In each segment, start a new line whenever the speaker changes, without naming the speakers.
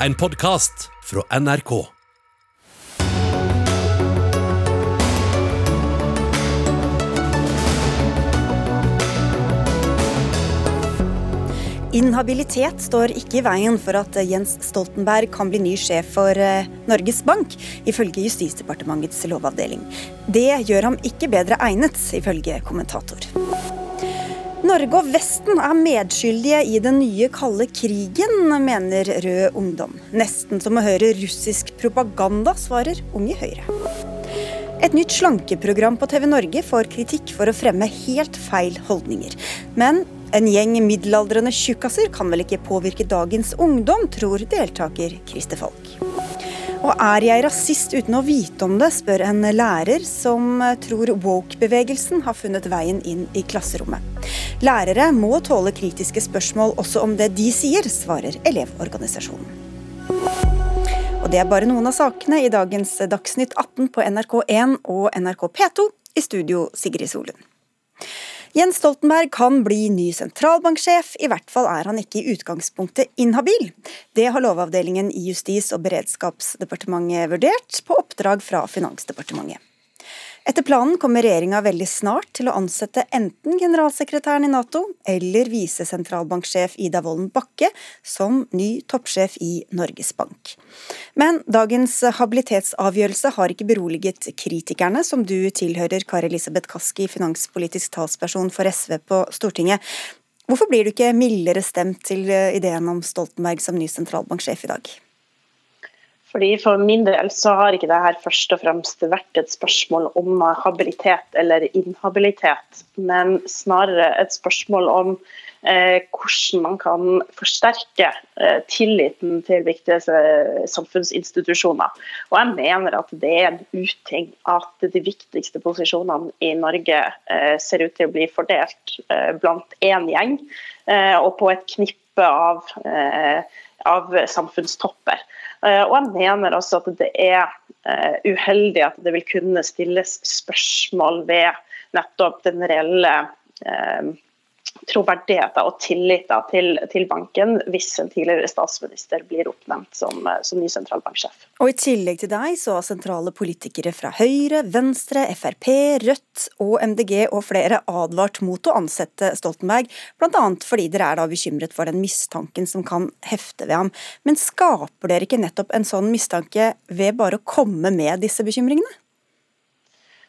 en podkast fra NRK.
Inhabilitet står ikke i veien for at Jens Stoltenberg kan bli ny sjef for eh, Norges Bank, ifølge Justisdepartementets lovavdeling. Det gjør ham ikke bedre egnet, ifølge kommentator. Norge og Vesten er medskyldige i den nye kalde krigen, mener Rød Ungdom. Nesten som å høre russisk propaganda, svarer Unge Høyre. Et nytt slankeprogram på TV Norge får kritikk for å fremme helt feil holdninger. Men en gjeng middelaldrende tjukkaser kan vel ikke påvirke dagens ungdom, tror deltaker Christer Falk. Og er jeg rasist uten å vite om det, spør en lærer som tror woke-bevegelsen har funnet veien inn i klasserommet. Lærere må tåle kritiske spørsmål også om det de sier, svarer Elevorganisasjonen. Og det er bare noen av sakene i dagens Dagsnytt 18 på NRK1 og NRK P2. I studio Sigrid Solund. Jens Stoltenberg kan bli ny sentralbanksjef, i hvert fall er han ikke i utgangspunktet inhabil. Det har Lovavdelingen i Justis- og beredskapsdepartementet vurdert, på oppdrag fra Finansdepartementet. Etter planen kommer regjeringa veldig snart til å ansette enten generalsekretæren i Nato eller visesentralbanksjef Ida Wolden Bakke som ny toppsjef i Norges Bank. Men dagens habilitetsavgjørelse har ikke beroliget kritikerne, som du tilhører, Kari Elisabeth Kaski, finanspolitisk talsperson for SV på Stortinget. Hvorfor blir du ikke mildere stemt til ideen om Stoltenberg som ny sentralbanksjef i dag?
Fordi For min del så har ikke det her først og fremst vært et spørsmål om habilitet eller inhabilitet, men snarere et spørsmål om eh, hvordan man kan forsterke eh, tilliten til viktige eh, samfunnsinstitusjoner. Og jeg mener at det er en uting at de viktigste posisjonene i Norge eh, ser ut til å bli fordelt eh, blant én gjeng, eh, og på et knippe av, av samfunnstopper. Eh, og jeg mener også at det er eh, uheldig at det vil kunne stilles spørsmål ved nettopp den reelle eh, troverdigheten og tilliten til, til, banken hvis en tidligere statsminister blir oppnevnt som, som, ny sentralbanksjef.
Og I tillegg til deg så har sentrale politikere fra Høyre, Venstre, Frp, Rødt og MDG og flere advart mot å ansette Stoltenberg, bl.a. fordi dere er da bekymret for den mistanken som kan hefte ved ham. Men skaper dere ikke nettopp en sånn mistanke ved bare å komme med disse bekymringene?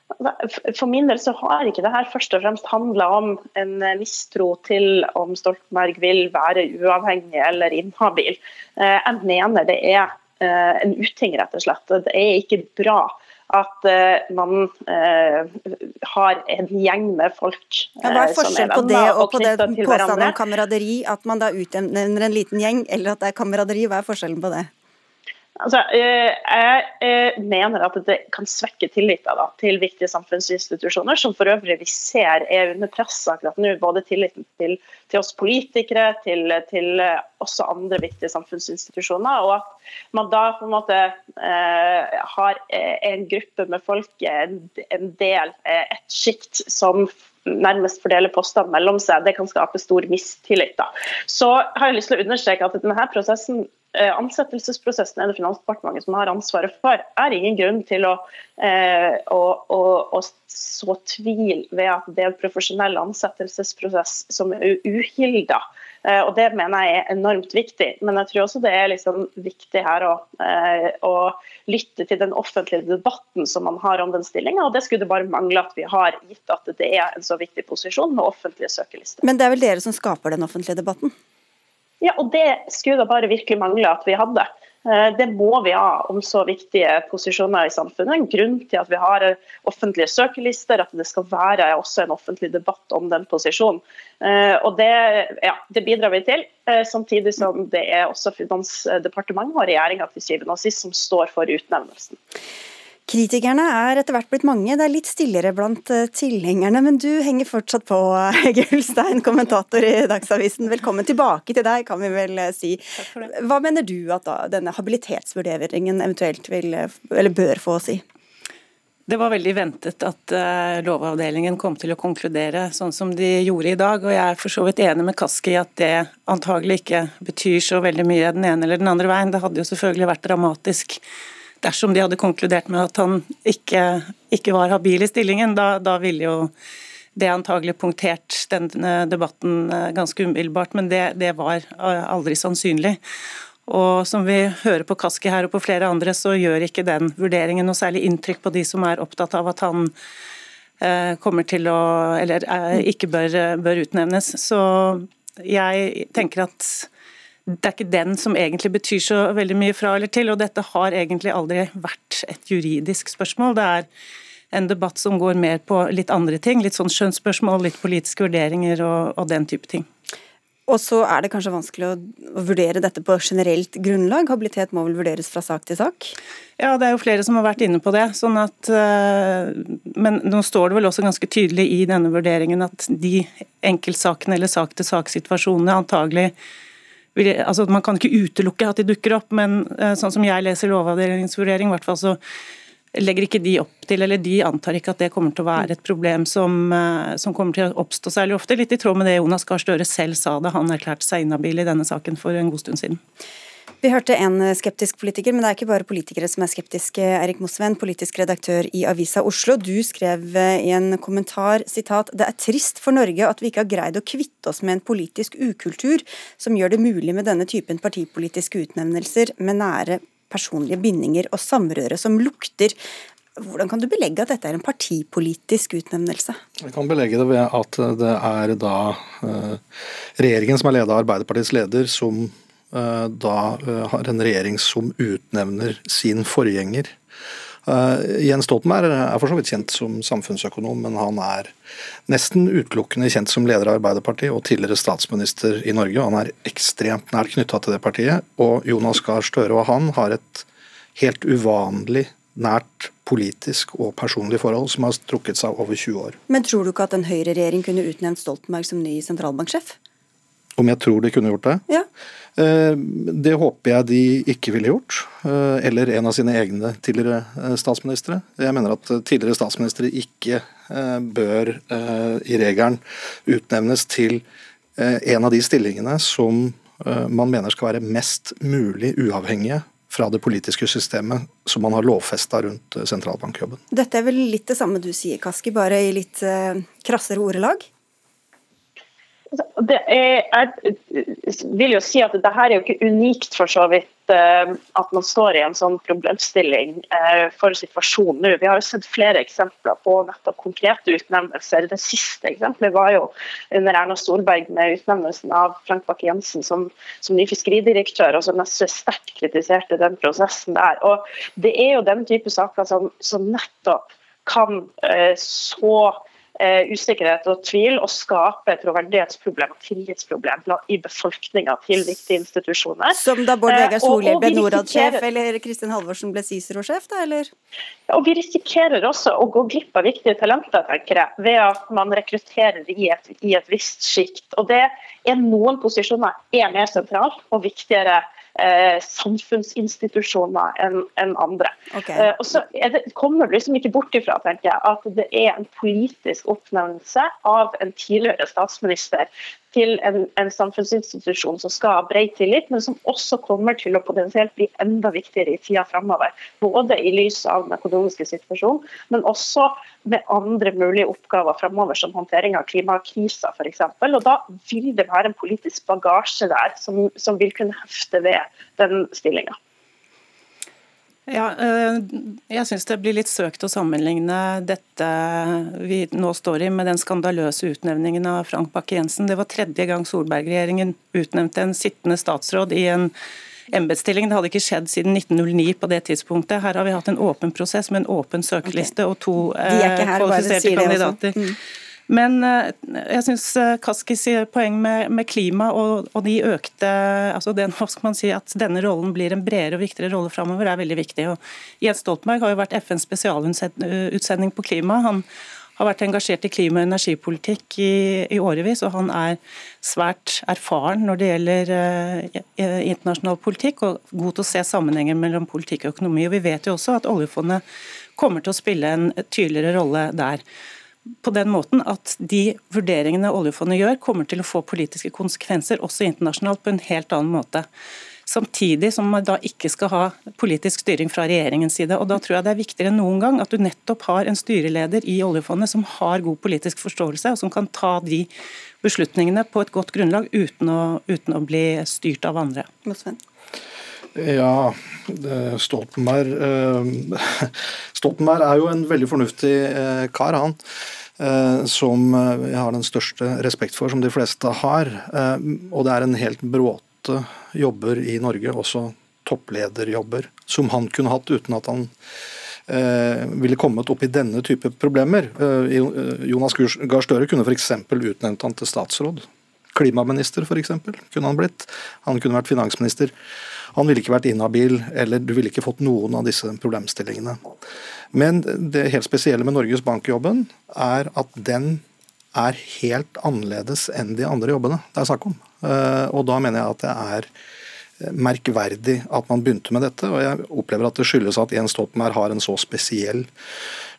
For min del så har ikke det her først og fremst handla om en mistro til om Stoltenberg vil være uavhengig eller inhabil. Eh, jeg mener det er eh, en uting, rett og slett. Det er ikke bra at eh, man har en gjeng med folk
ja, Hva er forskjellen på det og, og på det påstanden om kameraderi? At man da utnevner en liten gjeng, eller at det er kameraderi? Hva er forskjellen på det?
Altså, eh, jeg eh, mener at det kan svekke tilliten til viktige samfunnsinstitusjoner, som for øvrig vi ser er under press akkurat nå. Både tilliten til, til oss politikere, til, til, også andre viktige samfunnsinstitusjoner. Og at man da på en måte eh, har en gruppe med folk, en, en del, et sjikt, som nærmest fordeler postene mellom seg, det kan skape stor mistillit. Da. Så har jeg lyst til å understreke at denne prosessen Eh, ansettelsesprosessen er det Finansdepartementet som har ansvaret for, er ingen grunn til å, eh, å, å, å, så tvil ved at det er en profesjonell ansettelsesprosess som er uhilda. Eh, og Det mener jeg er enormt viktig. Men jeg tror også det er liksom viktig her å, eh, å, lytte til den offentlige debatten som man har om den stillinga. Det skulle det bare mangle at vi har, gitt at det er en så viktig posisjon med offentlige søkelister.
Men det er vel dere som skaper den offentlige debatten?
Ja, og det skulle da bare virkelig mangle at vi hadde. Eh, det må vi ha om så viktige posisjoner i samfunnet. En grunn til at vi har offentlige søkerlister, at det skal være også en offentlig debatt om den posisjonen. Eh, og det, ja, det bidrar vi til, eh, samtidig som det er også Finansdepartementet og regjeringa som står for utnevnelsen.
Kritikerne er etter hvert blitt mange, det er litt stillere blant eh, tilhengerne. Men du henger fortsatt på, Gullstein, kommentator i Dagsavisen. Velkommen tilbake til deg, kan vi vel eh, si. Hva mener du at da, denne habilitetsvurderingen eventuelt vil, eller bør få å si?
Det var veldig ventet at uh, Lovavdelingen kom til å konkludere sånn som de gjorde i dag. og Jeg er for så vidt enig med Kaski i at det antagelig ikke betyr så veldig mye den ene eller den andre veien. Det hadde jo selvfølgelig vært dramatisk dersom de hadde konkludert med at han ikke, ikke var habil i stillingen. Da, da ville jo det antagelig punktert denne debatten eh, ganske umiddelbart, men det, det var eh, aldri sannsynlig. Og som vi hører på Kaski her og på flere andre, så gjør ikke den vurderingen noe særlig inntrykk på de som er opptatt av at han eh, kommer til å Eller ikke bør, bør, utnevnes. Så jeg tenker at det er ikke den som egentlig betyr så veldig mye fra eller til. Og dette har egentlig aldri vært et juridisk spørsmål. Det er en debatt som går mer på litt andre ting. Litt sånn skjønnsspørsmål, litt politiske vurderinger og, og den type ting.
Og så er det kanskje vanskelig å, vurdere dette på generelt grunnlag. Habilitet må vel vurderes fra sak til sak?
Ja, det er jo flere som har vært inne på det. sånn at, uh, Men nå står det vel også ganske tydelig i denne vurderingen at de enkeltsakene eller sak-til-sak-situasjonene antagelig altså Man kan ikke utelukke at de dukker opp, men uh, sånn som jeg leser Lovavdelingens vurdering, så legger ikke de opp til, eller de antar ikke at det kommer til å være et problem som, eh, som kommer til å oppstå særlig ofte. Litt i tråd med det Jonas Gahr Støre selv sa da han erklærte seg inhabil i denne saken for en god stund siden.
Vi hørte en skeptisk politiker, men det er ikke bare politikere som er skeptiske. Erik Mosven, politisk redaktør i Avisa Oslo. Du skrev i en kommentar sitat, det er trist for Norge at vi ikke har greid å kvitte oss med en politisk ukultur som gjør det mulig med denne typen partipolitiske utnevnelser med nære personlige bindinger og samrøre som lukter. Hvordan kan du belegge at dette er en partipolitisk utnevnelse?
Jeg kan belegge det ved at det er da uh, regjeringen som er ledet av Arbeiderpartiets leder, som da uh, har en regjering som utnevner sin forgjenger. Uh, Jens Stoltenberg er for så vidt kjent som samfunnsøkonom, men han er nesten utelukkende kjent som leder av Arbeiderpartiet og tidligere statsminister i Norge. Han er ekstremt nært knytta til det partiet, og Jonas Gahr Støre og han har et helt uvanlig nært politisk og personlig forhold som har strukket seg over 20 år.
Men tror du ikke at en høyreregjering kunne utnevnt Stoltenberg som ny sentralbanksjef?
Om jeg tror de kunne gjort det?
Ja.
Eh, det håper jeg de ikke ville gjort. Eh, eller en av sine egne tidligere eh, statsministre. Jeg mener at tidligere statsministre ikke bør i regelen utnevnes til en av de stillingene som man mener skal være mest mulig uavhengige fra det politiske systemet som man har lovfesta rundt sentralbankjobben.
Dette er vel litt det samme du sier, Kaski, bare i litt krassere ordelag?
Det er, jeg vil jo si at det her er jo ikke unikt for så vidt eh, at man står i en sånn problemstilling eh, for situasjonen nå. Vi har jo sett flere eksempler på nettopp konkrete utnevnelser. Det siste eksempelet var jo under Erna Storberg med utnevnelsen av Frank Bakke-Jensen som, som, ny fiskeridirektør, og som SV sterkt kritiserte den prosessen der. Og Det er jo den type saker som, som nettopp kan eh, så usikkerhet og tvil og skape et troverdighetsproblem og tillitsproblem i befolkninga til viktige institusjoner.
Som da Bård Vegar eh, Solhjell ble Norad-sjef, eller Kristin Halvorsen ble Cicero-sjef, da, eller?
Og Vi risikerer også å gå glipp av viktige talenter, tenker jeg, ved at man rekrutterer i et, i et visst sjikt. Og det er noen posisjoner er mer sentralt og viktigere eh, samfunnsinstitusjoner enn en andre. Okay. Eh, og så det, kommer du liksom ikke bort ifra tenker jeg, at det er en politisk oppnevnelse av en tidligere statsminister til en, en, samfunnsinstitusjon som skal ha bred tillit, men som også kommer til å potensielt bli enda viktigere i tida framover. Både i lys av den økonomiske situasjonen, men også med andre mulige oppgaver framover, som håndtering av klimakrisa f.eks. Og da vil det være en politisk bagasje der som, som vil kunne hefte ved den stillinga.
Ja, eh, jeg syns det blir litt søkt å sammenligne dette vi nå står i med den skandaløse utnevningen av Frank Bakke-Jensen. Det var tredje gang Solberg-regjeringen utnevnte en sittende statsråd i en embetsstilling. Det hadde ikke skjedd siden 1909 på det tidspunktet. Her har vi hatt en åpen prosess med en åpen søkeliste okay. og to eh, kvalifiserte kandidater. Mm. Men eh, jeg syns eh, Kaskis poeng med, med klima og, og, de økte altså den, hva skal man si, At denne rollen blir en bredere og viktigere rolle framover, er veldig viktig. Og Jens Stoltenberg har jo vært FNs spesialutsending på klima. Han har vært engasjert i klima- og energipolitikk i, i årevis, og han er svært erfaren når det gjelder eh, internasjonal politikk, og god til å se sammenhengen mellom politikk og økonomi. Og Vi vet jo også at oljefondet kommer til å spille en tydeligere rolle der. På den måten at de vurderingene oljefondet gjør, kommer til å få politiske konsekvenser også internasjonalt på en helt annen måte. Samtidig som man da ikke skal ha politisk styring fra regjeringens side. Og Da tror jeg det er viktigere enn noen gang at du nettopp har en styreleder i oljefondet som har god politisk forståelse, og som kan ta de beslutningene på et godt grunnlag uten å, uten å bli styrt av andre.
Ja, Stoltenberg eh, Stoltenberg er jo en veldig fornuftig eh, kar, han. Eh, som jeg har den største respekt for, som de fleste har. Og det er en helt bråte jobber i Norge, også topplederjobber, som han kunne hatt uten at han ville kommet opp i denne type problemer. Jonas Gahr Støre kunne f.eks. utnevnt han til statsråd. Klimaminister f.eks. kunne han blitt. Han kunne vært finansminister. Han ville ikke vært inhabil, eller du ville ikke fått noen av disse problemstillingene. Men det helt spesielle med Norges Bank-jobben er at den er helt annerledes enn de andre jobbene det er snakk om. Eh, og da mener jeg at det er merkverdig at man begynte med dette. Og jeg opplever at det skyldes at Jens Stoltenberg har en så spesiell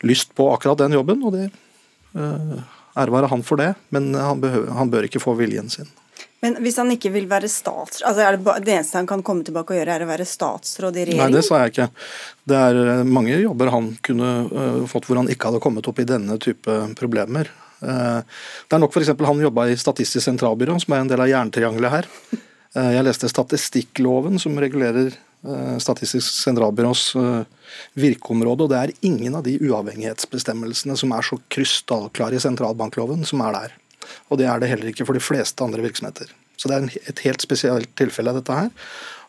lyst på akkurat den jobben. Og det eh, ære han for det, men han, behøver, han, bør ikke få viljen sin.
Men hvis han ikke vil være statsråd, altså er det, det eneste han kan komme tilbake og gjøre, er å være statsråd i regjeringen?
Nei, det sa jeg ikke. Det er eh, mange jobber han kunne uh, fått hvor han ikke hadde kommet opp i denne type problemer. Eh, det er nok f.eks. han jobba i Statistisk sentralbyrå, som er en del av jerntriangelet her. Eh, jeg leste statistikkloven, som regulerer eh, Statistisk sentralbyrås virkeområde, og det er ingen av de uavhengighetsbestemmelsene som er så krystallklare i sentralbankloven, som er der. Og det er det heller ikke for de fleste andre virksomheter. Så det er et helt spesielt tilfelle, dette her.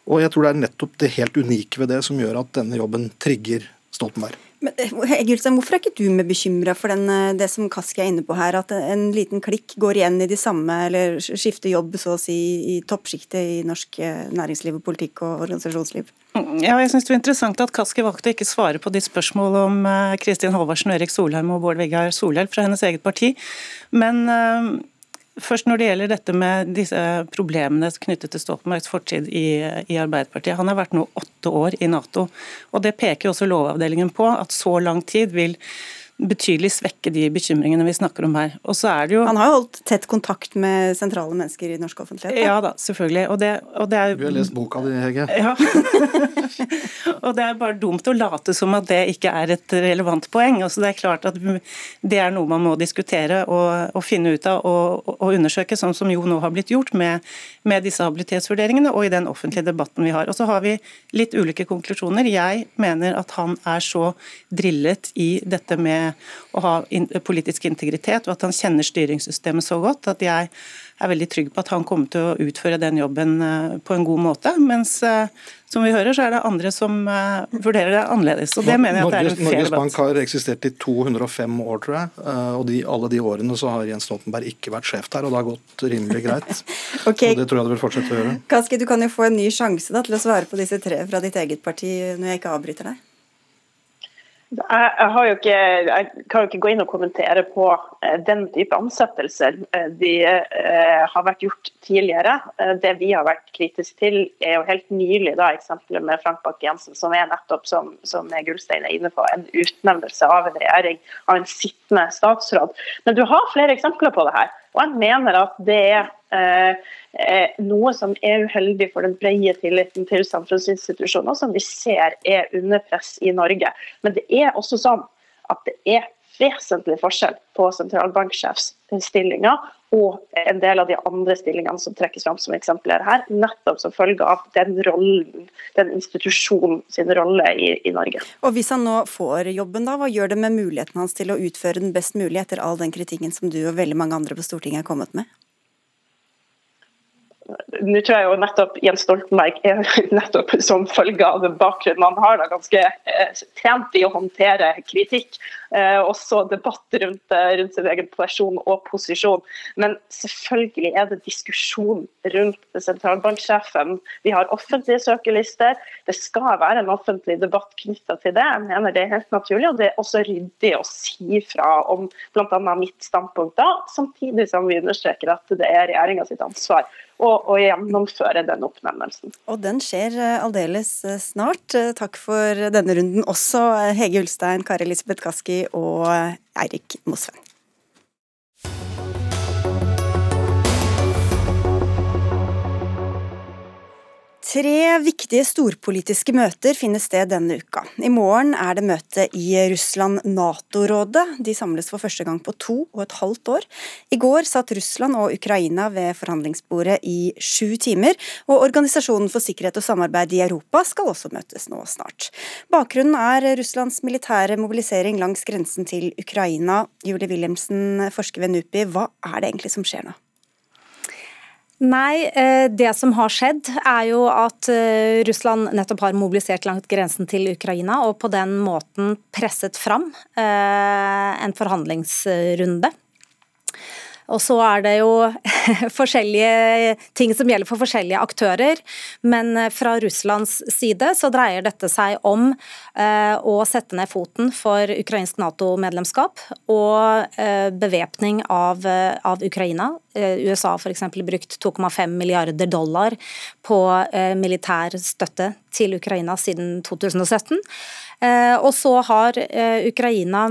Og jeg tror det er nettopp det helt unike ved det som gjør at denne jobben trigger Stoltenberg.
Men, eh, hvorfor er ikke du mer bekymra for den, eh, det som Kaski er inne på her, at en liten klikk går igjen i de samme, eller skifter jobb så å si i toppsjiktet i norsk eh, næringsliv, og politikk og organisasjonsliv?
Ja, jeg synes Det var interessant at Kaski valgte å ikke svare på de spørsmål om Kristin Halvorsen, Erik Solheim og Bård Vegar Solhjell fra hennes eget parti. Men Først når det gjelder dette med disse problemene knyttet til Stoltenbergs fortid i, i, Arbeiderpartiet. Han har vært nå åtte år i Nato, og det peker også Lovavdelingen på. At så lang tid vil betydelig svekke de bekymringene vi snakker om her. Og så er det jo...
Han har jo holdt tett kontakt med sentrale mennesker i norsk offentlighet? Da.
Ja da, selvfølgelig. Og det, og det er...
Du har lest boka di, Hege.
Ja. og det er bare dumt å late som at det ikke er et relevant poeng. Altså det er klart at det er noe man må diskutere og, og finne ut av og, og, undersøke, sånn som jo nå har blitt gjort med, med disse habilitetsvurderingene og i den offentlige debatten vi har. Og så har vi litt ulike konklusjoner. Jeg mener at han er så drillet i dette med å ha politisk integritet, og at han kjenner styringssystemet så godt at jeg er veldig trygg på at han kommer til å utføre den jobben eh, på en god måte. Mens eh, som vi hører, så er det andre som eh, vurderer det annerledes. og det mener jeg at det er en
fair Norges Bank har eksistert i 205 år, tror jeg. Og de, alle de årene så har Jens Stoltenberg ikke vært sjef der, og det har gått rimelig greit. okay. Og det tror jeg det vil fortsette å gjøre.
Kaski, du kan jo få en ny sjanse da, til å svare på disse tre fra ditt eget parti når jeg ikke avbryter deg.
Jeg, jeg, ikke, jeg, kan jo ikke gå inn og kommentere på eh, den type ansettelser. Eh, de eh, har vært gjort tidligere. Det vi har vært kritiske til, er jo helt nylig da, eksempelet med Frank Bakke-Jensen, som er nettopp, som, som Gullstein er inne på, en utnevnelse av en regjering, av en sittende statsråd. Men du har flere eksempler på det her. Og jeg mener at det er noe som er uheldig for den brede tilliten til samfunnsinstitusjoner, som vi ser er under press i Norge. Men det er også sånn at det er vesentlig forskjell på sentralbanksjefsstillinga og en del av de andre stillingene som trekkes fram som eksempler her, nettopp som følge av den rollen, den institusjonen sin rolle i, i, Norge.
Og Hvis han nå får jobben, da, hva gjør det med muligheten hans til å utføre den best mulig etter all den kritikken som du og veldig mange andre på Stortinget har kommet med?
Nå tror jeg jo nettopp Jens Stoltenberg er nettopp som følge av den bakgrunnen han har, da, ganske eh, trent i å håndtere kritikk. Eh, også debatt rundt, rundt, sin egen person og posisjon. Men selvfølgelig er det diskusjon rundt sentralbanksjefen. Vi har offentlige søkelister. Det skal være en offentlig debatt knytta til det. Jeg mener det er helt naturlig, og det er også ryddig å si fra om bl.a. mitt standpunkt da, samtidig som vi understreker at det er regjeringa sitt ansvar å gjennomføre den oppnevnelsen.
Og den skjer eh, aldeles eh, snart. Eh, takk for denne runden også, Hege Ulstein, Kari Elisabeth Kaski og Eirik Mosven. Tre viktige storpolitiske møter finner sted denne uka. I morgen er det møte i Russland-Nato-rådet. De samles for første gang på to og et halvt år. I går satt Russland og Ukraina ved forhandlingsbordet i sju timer, og Organisasjonen for sikkerhet og samarbeid i Europa skal også møtes nå snart. Bakgrunnen er Russlands militære mobilisering langs grensen til Ukraina. Julie Wilhelmsen, forsker ved NUPI, hva er det egentlig som skjer nå?
Nei, eh, det som har skjedd er jo at eh, Russland nettopp har mobilisert langt grensen til Ukraina, og på den måten presset fram eh, en forhandlingsrunde. Og så er det jo forskjellige ting som gjelder for forskjellige aktører. Men eh, fra Russlands side så dreier dette seg om eh, å sette ned foten for ukrainsk Nato-medlemskap og eh, bevæpning av, av, Ukraina. USA har f.eks. brukt 2,5 milliarder dollar på militær støtte til Ukraina siden 2017. Og så har Ukraina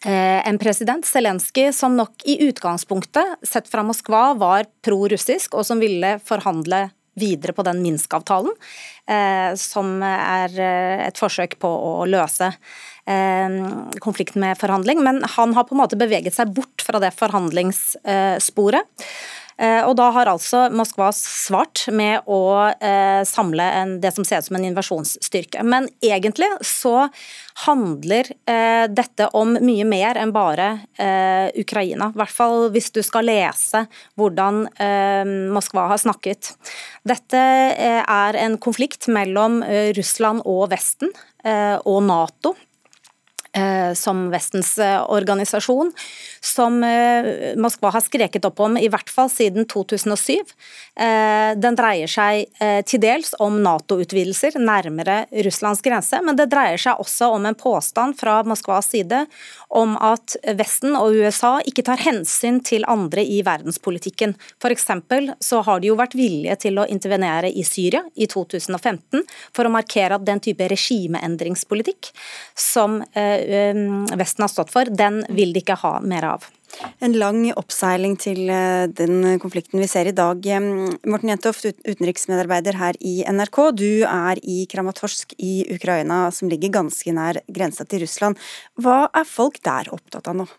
en president, Zelenskyj, som nok i utgangspunktet, sett fra Moskva, var pro-russisk, og som ville forhandle videre på den Minsk-avtalen, eh, som er eh, et forsøk på å løse konflikten med forhandling. Men han har på en måte beveget seg bort fra det forhandlingssporet. Eh, og da har altså Moskva svart med å eh, samle en, det som ser ut som en invasjonsstyrke. Men egentlig så handler eh, dette om mye mer enn bare Ukraina. I hvert fall hvis du skal lese hvordan Moskva har snakket. Dette er en konflikt mellom Russland og Vesten og Nato. Eh, som Vestens eh, organisasjon, som eh, Moskva har skreket opp om i hvert fall siden 2007. Den dreier seg til dels om Nato-utvidelser nærmere Russlands grense, men det dreier seg også om en påstand fra Moskvas side om at Vesten og USA ikke tar hensyn til andre i verdenspolitikken. F.eks. så har de jo vært villige til å intervenere i Syria i 2015 for å markere at den type regimeendringspolitikk som Vesten har stått for, den vil de ikke ha mer av.
En lang oppseiling til eh, den konflikten vi ser i dag. Morten Jentoft, utenriksmedarbeider her i NRK. Du er i Kramatorsk i Ukraina, som ligger ganske nær grensa til Russland. Hva er folk der opptatt av nå?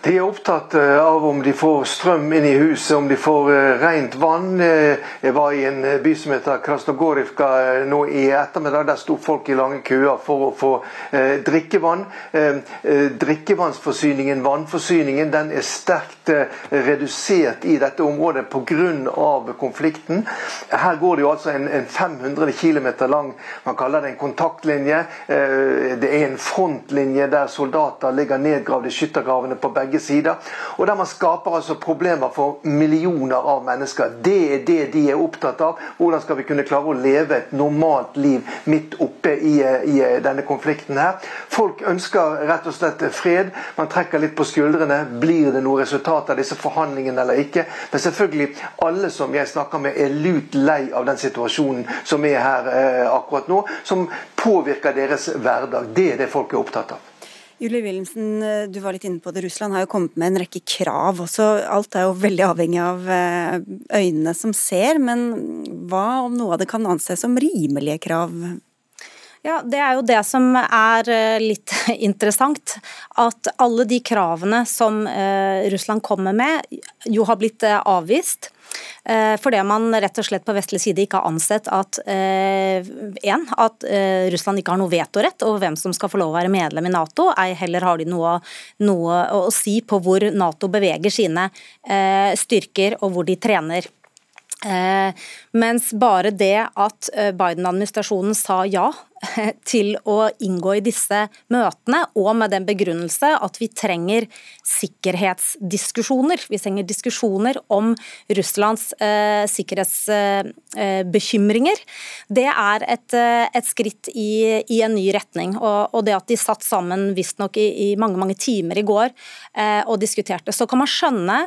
De er opptatt eh, av om de får strøm inn i huset, om de får eh, rent vann. Eh, jeg var i en by som heter Krasnogorivka nå i ettermiddag. Der sto folk i lange køer for å få drikkevann. Drikkevannsforsyningen, vannforsyningen, den er sterkt redusert i dette området pga. konflikten. Her går det jo altså en, en 500 km lang man kaller det en kontaktlinje. Det er en frontlinje der soldater ligger nedgravd i skyttergravene på begge begge sider. Og der man skaper altså problemer for millioner av mennesker. Det er det de er opptatt av. Hvordan skal vi kunne klare å leve et normalt liv midt oppe i, i denne konflikten her. Folk ønsker rett og slett fred. Man trekker litt på skuldrene. Blir det noe resultat av disse forhandlingene eller ikke? Men selvfølgelig, alle som jeg snakker med, er lut lei av den situasjonen som er her eh, akkurat nå, som påvirker deres hverdag. Det er det folk er opptatt av.
Julie Wilhelmsen, du var litt inne på det. Russland har jo kommet med en rekke krav også. Alt er jo veldig avhengig av eh, øynene som ser, men hva om noe av det kan anses som rimelige krav?
Ja, Det er jo det som er eh, litt interessant. At alle de kravene som eh, Russland kommer med, jo har blitt avvist. Eh, fordi man rett og slett på vestlig side ikke har ansett at eh, en, at eh, Russland ikke har noe vetorett over hvem som skal få lov å være medlem i Nato. Ei heller har de noe, noe å si på hvor Nato beveger sine styrker og hvor de trener. Eh, mens bare det at eh, Biden-administrasjonen sa ja til å inngå i disse møtene, og med den begrunnelse at vi trenger sikkerhetsdiskusjoner. Vi trenger diskusjoner om Russlands eh, sikkerhetsbekymringer. Eh, det er et, eh, et skritt i, i, en ny retning. Og, og, det at de satt sammen visstnok i, i mange mange timer i går eh, og diskuterte. Så kan man skjønne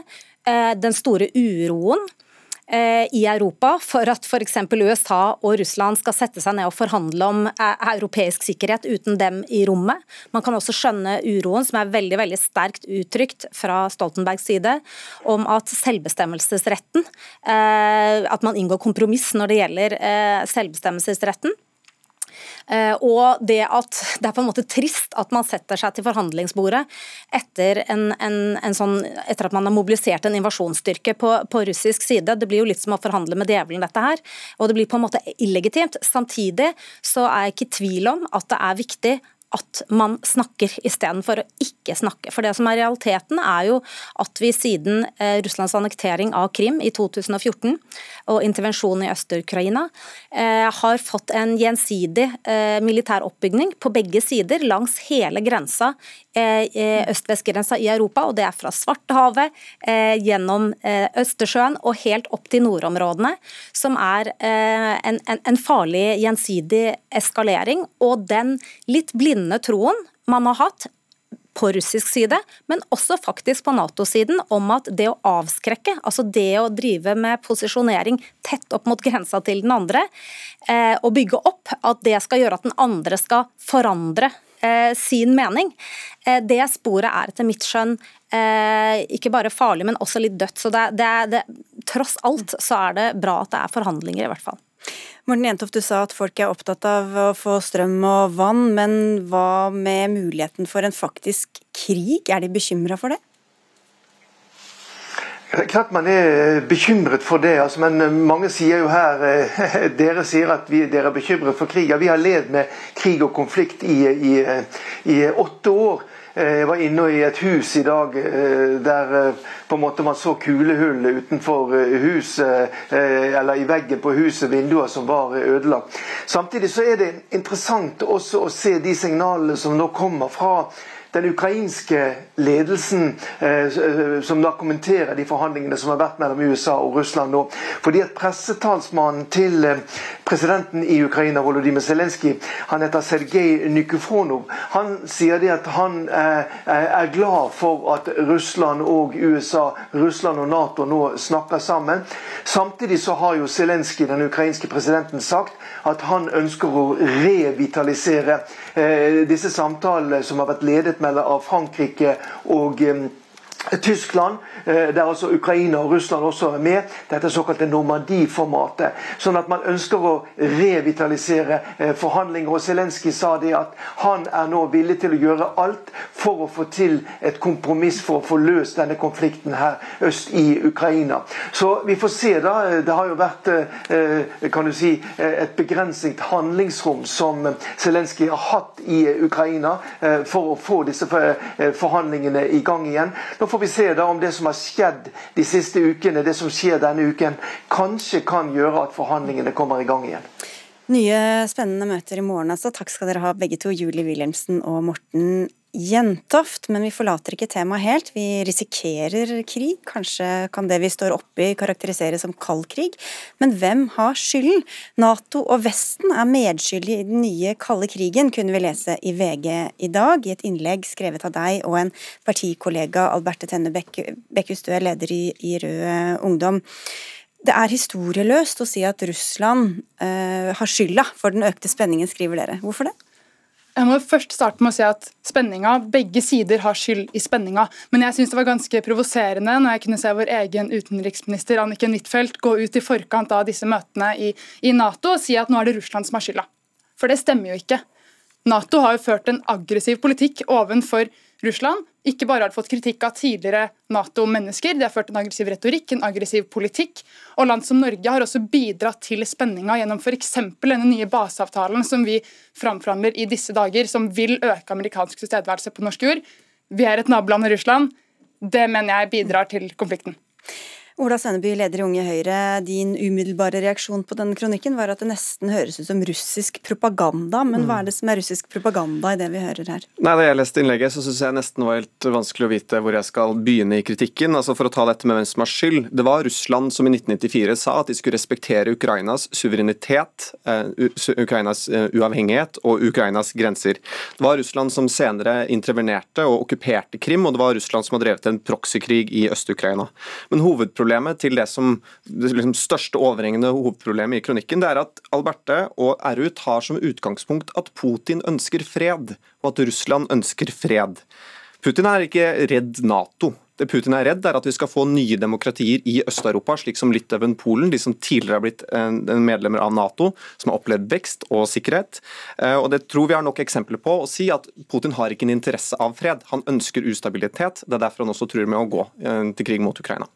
den store uroen Eh, i Europa for at f.eks. USA og Russland skal sette seg ned og forhandle om eh, europeisk sikkerhet uten dem i rommet. Man kan også skjønne uroen, som er veldig veldig sterkt uttrykt fra Stoltenbergs side, om at selvbestemmelsesretten eh, At man inngår kompromiss når det gjelder selvbestemmelsesretten Eh, og det at det er på en måte trist at man setter seg til forhandlingsbordet etter, en, en, en sånn, etter at man har mobilisert en invasjonsstyrke på, på, russisk side. Det blir jo litt som å forhandle med djevelen, dette her. Og det blir på en måte illegitimt. Samtidig så er jeg ikke i tvil om at det er viktig at man snakker istedenfor å ikke snakke. For det som er realiteten er jo at vi siden eh, Russlands annektering av Krim i 2014 og intervensjonen i Øst-Ukraina eh, har fått en gjensidig eh, militær oppbygning på begge sider langs hele grensa øst-vest-grensa i Europa, og det er fra Svartehavet, gjennom Østersjøen og helt opp til nordområdene, som er en, farlig gjensidig eskalering. Og den litt blinde troen man har hatt på russisk side, men også faktisk på Nato-siden, om at det å avskrekke, altså det å drive med posisjonering tett opp mot grensa til den andre, eh, og bygge opp, at det skal gjøre at den andre skal forandre eh, sin mening, eh, det sporet er etter mitt skjønn eh, ikke bare farlig, men også litt dødt. Så det, det, det, tross alt så er det bra at det er forhandlinger, i hvert fall.
Morten Jentoft, du sa at folk er opptatt av å få strøm og vann, men hva med muligheten for en faktisk krig? Er de bekymra for det?
Klart man er bekymret for det, altså, men mange sier jo her eh, Dere sier at vi, dere er bekymret for krig. Ja, vi har levd med krig og konflikt i, i, i åtte år. Eh, jeg var inne i et hus i dag eh, der eh, på en måte man så kulehull utenfor huset, eller i veggen på huset, vinduer som var ødelagt. Samtidig så er det interessant også å se de signalene som nå kommer fra den ukrainske ledelsen eh, som da kommenterer de forhandlingene som har vært mellom USA og Russland nå. Fordi at Pressetalsmannen til eh, presidenten i Ukraina, Volodymyr Zelenskyj, han heter Sergej Nykufonov, han sier det at han eh, er glad for at Russland og USA, Russland og Nato nå snakker sammen. Samtidig så har jo Zelenskyj, den ukrainske presidenten, sagt at han ønsker å revitalisere eh, disse samtalene som har vært ledet av Frankrike og Tyskland, eh, der altså Ukraina og Russland også er med. Dette såkalte Normandie-formatet. Sånn at man ønsker å revitalisere eh, forhandlinger. Og Zelenskyj sa det at han er nå villig til å gjøre alt for å få til et kompromiss for å få løst denne konflikten her øst i Ukraina. Så vi får se, da. Det har jo vært eh, kan du si, et begrenset handlingsrom som Zelenskyj har hatt i Ukraina for å få disse forhandlingene i gang igjen. Nå får vi se da om det som har skjedd de siste ukene, det som skjer denne uken, kanskje kan gjøre at forhandlingene kommer i gang igjen.
Nye spennende møter i morgen, altså. Takk skal dere ha begge to, Julie Wilhelmsen og Morten Jentoft. Men vi forlater ikke temaet helt. Vi risikerer krig. Kanskje kan det vi står oppe i karakteriseres som kald krig. Men hvem har skylden? Nato og Vesten er medskyldige i den nye kalde krigen, kunne vi lese i VG i dag, i et innlegg skrevet av deg og en partikollega, Alberte Tenne er leder i, i Rød Ungdom. Det er historieløst å si at Russland uh, har skylda for den økte spenningen, skriver dere. Hvorfor det?
Jeg må først starte med å si at spenninga, Begge sider har skyld i spenninga. Men jeg syns det var ganske provoserende når jeg kunne se vår egen utenriksminister Anniken Huitfeldt gå ut i forkant av disse møtene i, i Nato og si at nå er det Russland som har skylda. For det stemmer jo ikke. Nato har jo ført en aggressiv politikk ovenfor Russland. Ikke bare har de fått kritikk av tidligere Nato-mennesker, de har ført en aggressiv retorikk, en aggressiv politikk. Og land som Norge har også bidratt til spenninga gjennom f.eks. denne nye baseavtalen som vi framforhandler i disse dager, som vil øke amerikansk tilstedeværelse på norsk jord. Vi er et naboland i Russland. Det mener jeg bidrar til konflikten.
Ola Senneby, leder i Unge Høyre. Din umiddelbare reaksjon på denne kronikken var at det nesten høres ut som russisk propaganda. Men hva er det som er russisk propaganda i det vi hører her?
Nei, Da jeg leste innlegget, så syns jeg nesten var helt vanskelig å vite hvor jeg skal begynne i kritikken. Altså For å ta dette med hvem som har skyld. Det var Russland som i 1994 sa at de skulle respektere Ukrainas suverenitet, uh, Ukrainas uh, uavhengighet og Ukrainas grenser. Det var Russland som senere intervenerte og okkuperte Krim, og det var Russland som har drevet en proxykrig i Øst-Ukraina. Men hovedproblemet hovedproblemet til det som det liksom største overhengende hovedproblemet i kronikken, det er at Alberte og RU tar som utgangspunkt at Putin ønsker fred, og at Russland ønsker fred. Putin er ikke redd Nato. Det Putin er redd, er at vi skal få nye demokratier i Øst-Europa, slik som Litauen, Polen, de som tidligere har blitt medlemmer av Nato, som har opplevd vekst og sikkerhet. Eh, og Det tror vi har nok eksempler på å si at Putin har ikke en interesse av fred. Han ønsker ustabilitet. Det er derfor han også truer med å gå eh, til krig mot Ukraina.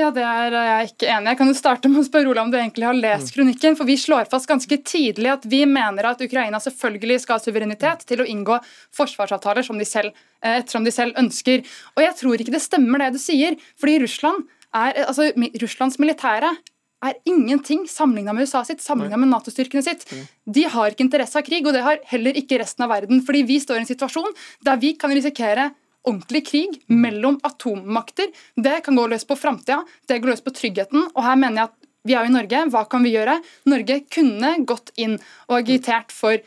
Ja, Det er jeg ikke enig. Jeg kan jo starte med å spørre Ola om du egentlig har lest kronikken. for Vi slår fast ganske tidlig at vi mener at Ukraina selvfølgelig skal ha suverenitet til å inngå forsvarsavtaler som de selv, eh, ettersom de selv ønsker. Og Jeg tror ikke det stemmer det du sier. fordi Russland er, altså, Russlands militære er ingenting sammenligna med USA sitt, sammenligna med Nato-styrkene sitt. De har ikke interesse av krig, og det har heller ikke resten av verden. fordi vi står i en situasjon der vi kan risikere ordentlig krig mellom atommakter. Det kan gå løs på framtida, det går løs på tryggheten. og her mener jeg at vi er jo i Norge, hva kan vi gjøre? Norge kunne gått inn og agitert for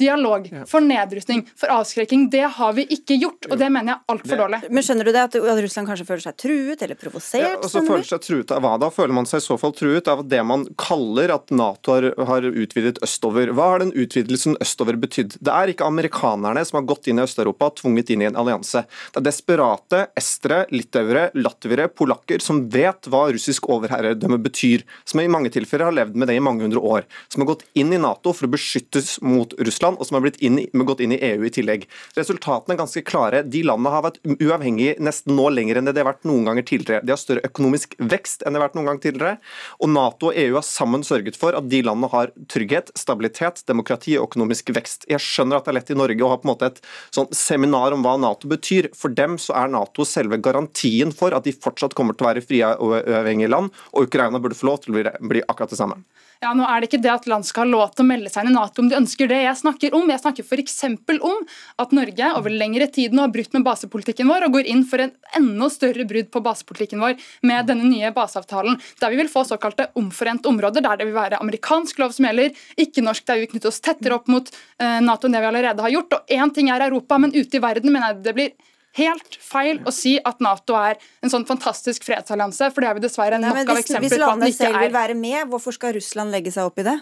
dialog, for nedrustning, for avskrekking. Det har vi ikke gjort, og det mener jeg er altfor dårlig.
Men skjønner du det at Russland kanskje føler seg truet eller provosert? Ja,
og så føler seg truet av hva da? Føler man seg i så fall truet av det man kaller at Nato har, har utvidet østover? Hva har den utvidelsen østover betydd? Det er ikke amerikanerne som har gått inn i Øst-Europa og tvunget inn i en allianse. Det er desperate estere, litauere, latviere, polakker som vet hva russisk overherredømme betyr, som i mange tilfeller har levd med det i mange hundre år, som har gått inn i Nato for å beskyttes mot Russland Russland, og som har inn, gått inn i EU i tillegg. Resultatene er ganske klare. De landene har vært uavhengige nesten nå lenger enn det de har vært noen ganger tidligere. De har større økonomisk vekst enn det har vært noen gang tidligere. Og Nato og EU har sammen sørget for at de landene har trygghet, stabilitet, demokrati og økonomisk vekst. Jeg skjønner at det er lett i Norge å ha på en måte et sånn seminar om hva Nato betyr. For dem så er Nato selve garantien for at de fortsatt kommer til å være frie og uavhengige land, og Ukraina burde få lov til å bli akkurat det samme.
Ja, nå er det ikke det at land skal ha lov til å melde seg inn i Nato om de ønsker det. Jeg snakker om Jeg snakker f.eks. om at Norge over lengre tid nå har brutt med basepolitikken vår og går inn for en enda større brudd på basepolitikken vår med denne nye baseavtalen, der vi vil få såkalte omforente områder, der det vil være amerikansk lov som gjelder, ikke norsk, der vi vil knytte oss tettere opp mot eh, Nato enn det vi allerede har gjort. Og Én ting er Europa, men ute i verden mener jeg det blir helt feil å si at Nato er en sånn fantastisk fredsallianse, for det har vi dessverre nok Nei, av eksempler på at
den ikke er. Hvis landet selv vil være med, hvorfor skal Russland legge seg opp i det?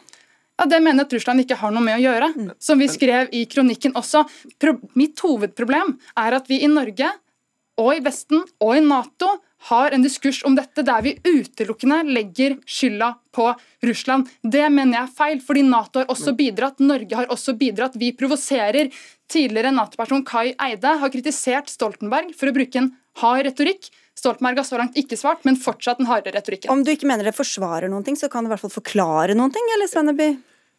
Ja, Det mener jeg at Russland ikke har noe med å gjøre. Mm. Som vi skrev i kronikken også. mitt hovedproblem er at vi i Norge og i Vesten og i Nato har en diskurs om dette der vi utelukkende legger skylda på Russland. Det mener jeg er feil, fordi Nato har også bidratt, Norge har også bidratt. Vi provoserer. Tidligere Nato-person Kai Eide har kritisert Stoltenberg for å bruke en hard retorikk. Stoltenberg har så langt ikke svart, men fortsatt den harde retorikken.
Om du ikke mener det forsvarer noen ting, så kan du i hvert fall forklare noen ting, eller Svenneby?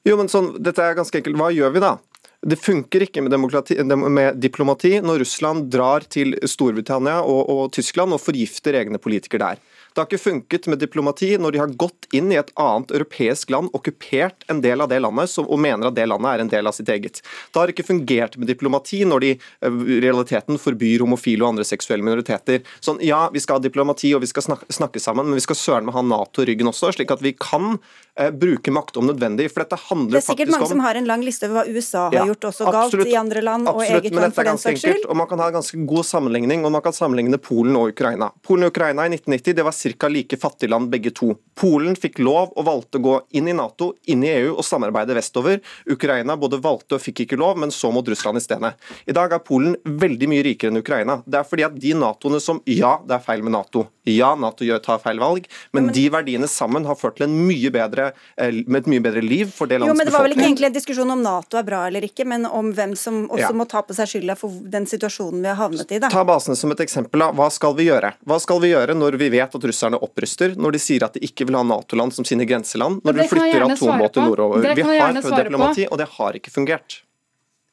Jo, men sånn, dette er ganske enkelt. Hva gjør vi da? Det funker ikke med, med, diplomati når Russland drar til Storbritannia og, og Tyskland og forgifter egne politikere der. Det har ikke funket med diplomati når de har gått inn i et annet europeisk land, okkupert en del av det landet og mener at det landet er en del av sitt eget. Det har ikke fungert med diplomati når de eh, i realiteten forbyr homofile og andre seksuelle minoriteter. Sånn, ja, vi skal ha diplomati og vi skal snakke, snakke sammen, men vi skal søren meg ha Nato i ryggen også, slik at vi kan eh, bruke makt om nødvendig. For dette handler faktisk om
Det er sikkert mange som har en lang liste over hva USA har ja, gjort også absolutt, galt i andre land absolutt, og eget land for den saks skyld.
Og man kan ha en ganske god sammenligning, og man kan sammenligne Polen og Ukraina. Polen og Ukraina i 1990 det var ca. like fattige land begge to. Polen fikk lov og valgte å gå inn i Nato, inn i EU og samarbeide vestover. Ukraina både valgte og fikk ikke lov, men så mot Russland i stedet. I dag er Polen veldig mye rikere enn Ukraina. Det er fordi at de Natoene som Ja, det er feil med Nato. Ja, Nato gjør tar feil valg, men, de verdiene sammen har ført til en mye bedre, eh, med et mye bedre liv for det landets befolkning. Jo,
men Det var vel ikke egentlig en diskusjon om Nato er bra eller ikke, men om hvem som også ja. må ta på seg skylda for den situasjonen vi har havnet i. da.
Ta basene som et eksempel. da. Hva skal vi gjøre? Hva skal vi gjøre når vi vet at russerne oppruster, når de sier at de ikke vil ha Nato-land som sine grenseland, når de flytter atombåter nordover? Vi har diplomati, og det har ikke fungert.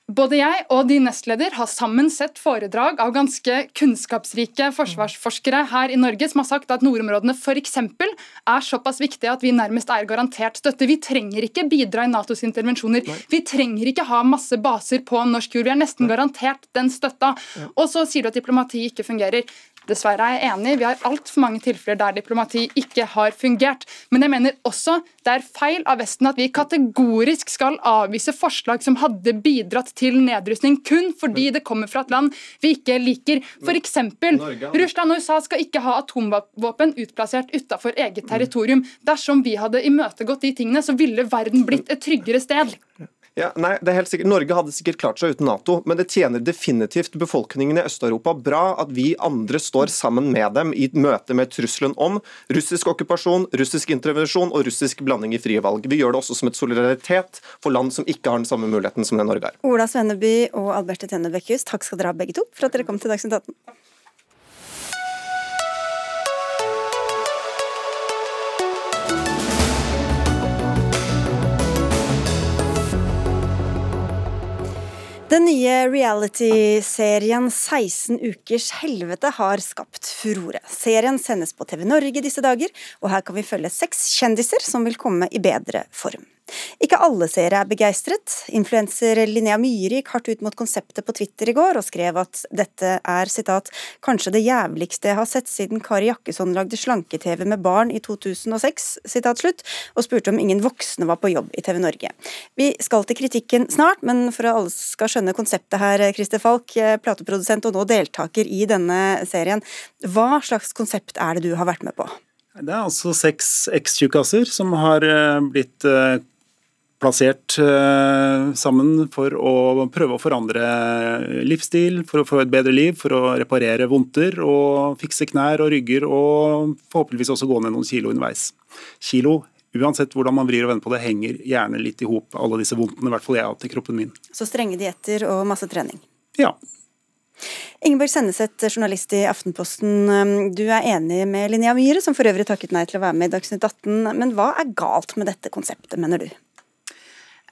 både jeg og din nestleder har sammen sett foredrag av ganske kunnskapsrike forsvarsforskere her i Norge som har sagt at nordområdene f.eks. er såpass viktige at vi nærmest er garantert støtte. Vi trenger ikke bidra i Natos intervensjoner. Vi trenger ikke ha masse baser på norsk jord. Vi er nesten garantert den støtta. Og så sier du at diplomati ikke fungerer. Dessverre er jeg enig, vi har altfor mange tilfeller der diplomati ikke har fungert. Men jeg mener også det er feil av Vesten at vi kategorisk skal avvise forslag som hadde bidratt til nedrustning kun fordi det kommer fra et land vi ikke liker. F.eks. Russland og USA skal ikke ha atomvåpen utplassert utafor eget territorium. Dersom vi hadde imøtegått de tingene, så ville verden blitt et tryggere sted.
Ja, nei, det er helt sikkert. Norge hadde sikkert klart seg uten Nato, men det tjener definitivt befolkningen i Øst-Europa bra at vi andre står sammen med dem i møte med trusselen om russisk okkupasjon, russisk intervensjon og russisk blanding i frie valg. Vi gjør det også som et solidaritet for land som ikke har den samme muligheten som det Norge har.
Ola Svenneby og Alberte Tenne Bekkhus, takk skal dere ha begge to for at dere kom til Dagsnytt 18. Den nye reality-serien 16 ukers helvete har skapt furore. Serien sendes på TV Norge disse dager, og her kan vi følge seks kjendiser som vil komme i bedre form. Ikke alle seere er begeistret. Influenser Linnea Myhre gikk hardt ut mot konseptet på Twitter i går, og skrev at dette er sitat, 'kanskje det jævligste jeg har sett siden Kari Jakkesson lagde slanke-TV med barn i 2006', sitat slutt, og spurte om ingen voksne var på jobb i TV Norge. Vi skal til kritikken snart, men for at alle skal skjønne konseptet her, Christer Falk, eh, plateprodusent og nå deltaker i denne serien, hva slags konsept er det du har vært med på?
Det er altså seks ekstjukkaser som har eh, blitt eh, plassert uh, sammen for å prøve å forandre livsstil, for å få et bedre liv, for å reparere vondter og fikse knær og rygger og forhåpentligvis også gå ned noen kilo underveis. Kilo, uansett hvordan man vrir og vender på det, henger gjerne litt i hop, alle disse vondtene, i hvert fall jeg har hatt i kroppen min.
Så strenge dietter og masse trening?
Ja.
Ingeborg Senneset, journalist i Aftenposten. Um, du er enig med Linnea Myhre, som for øvrig takket nei til å være med i Dagsnytt 18. Men hva er galt med dette konseptet, mener du?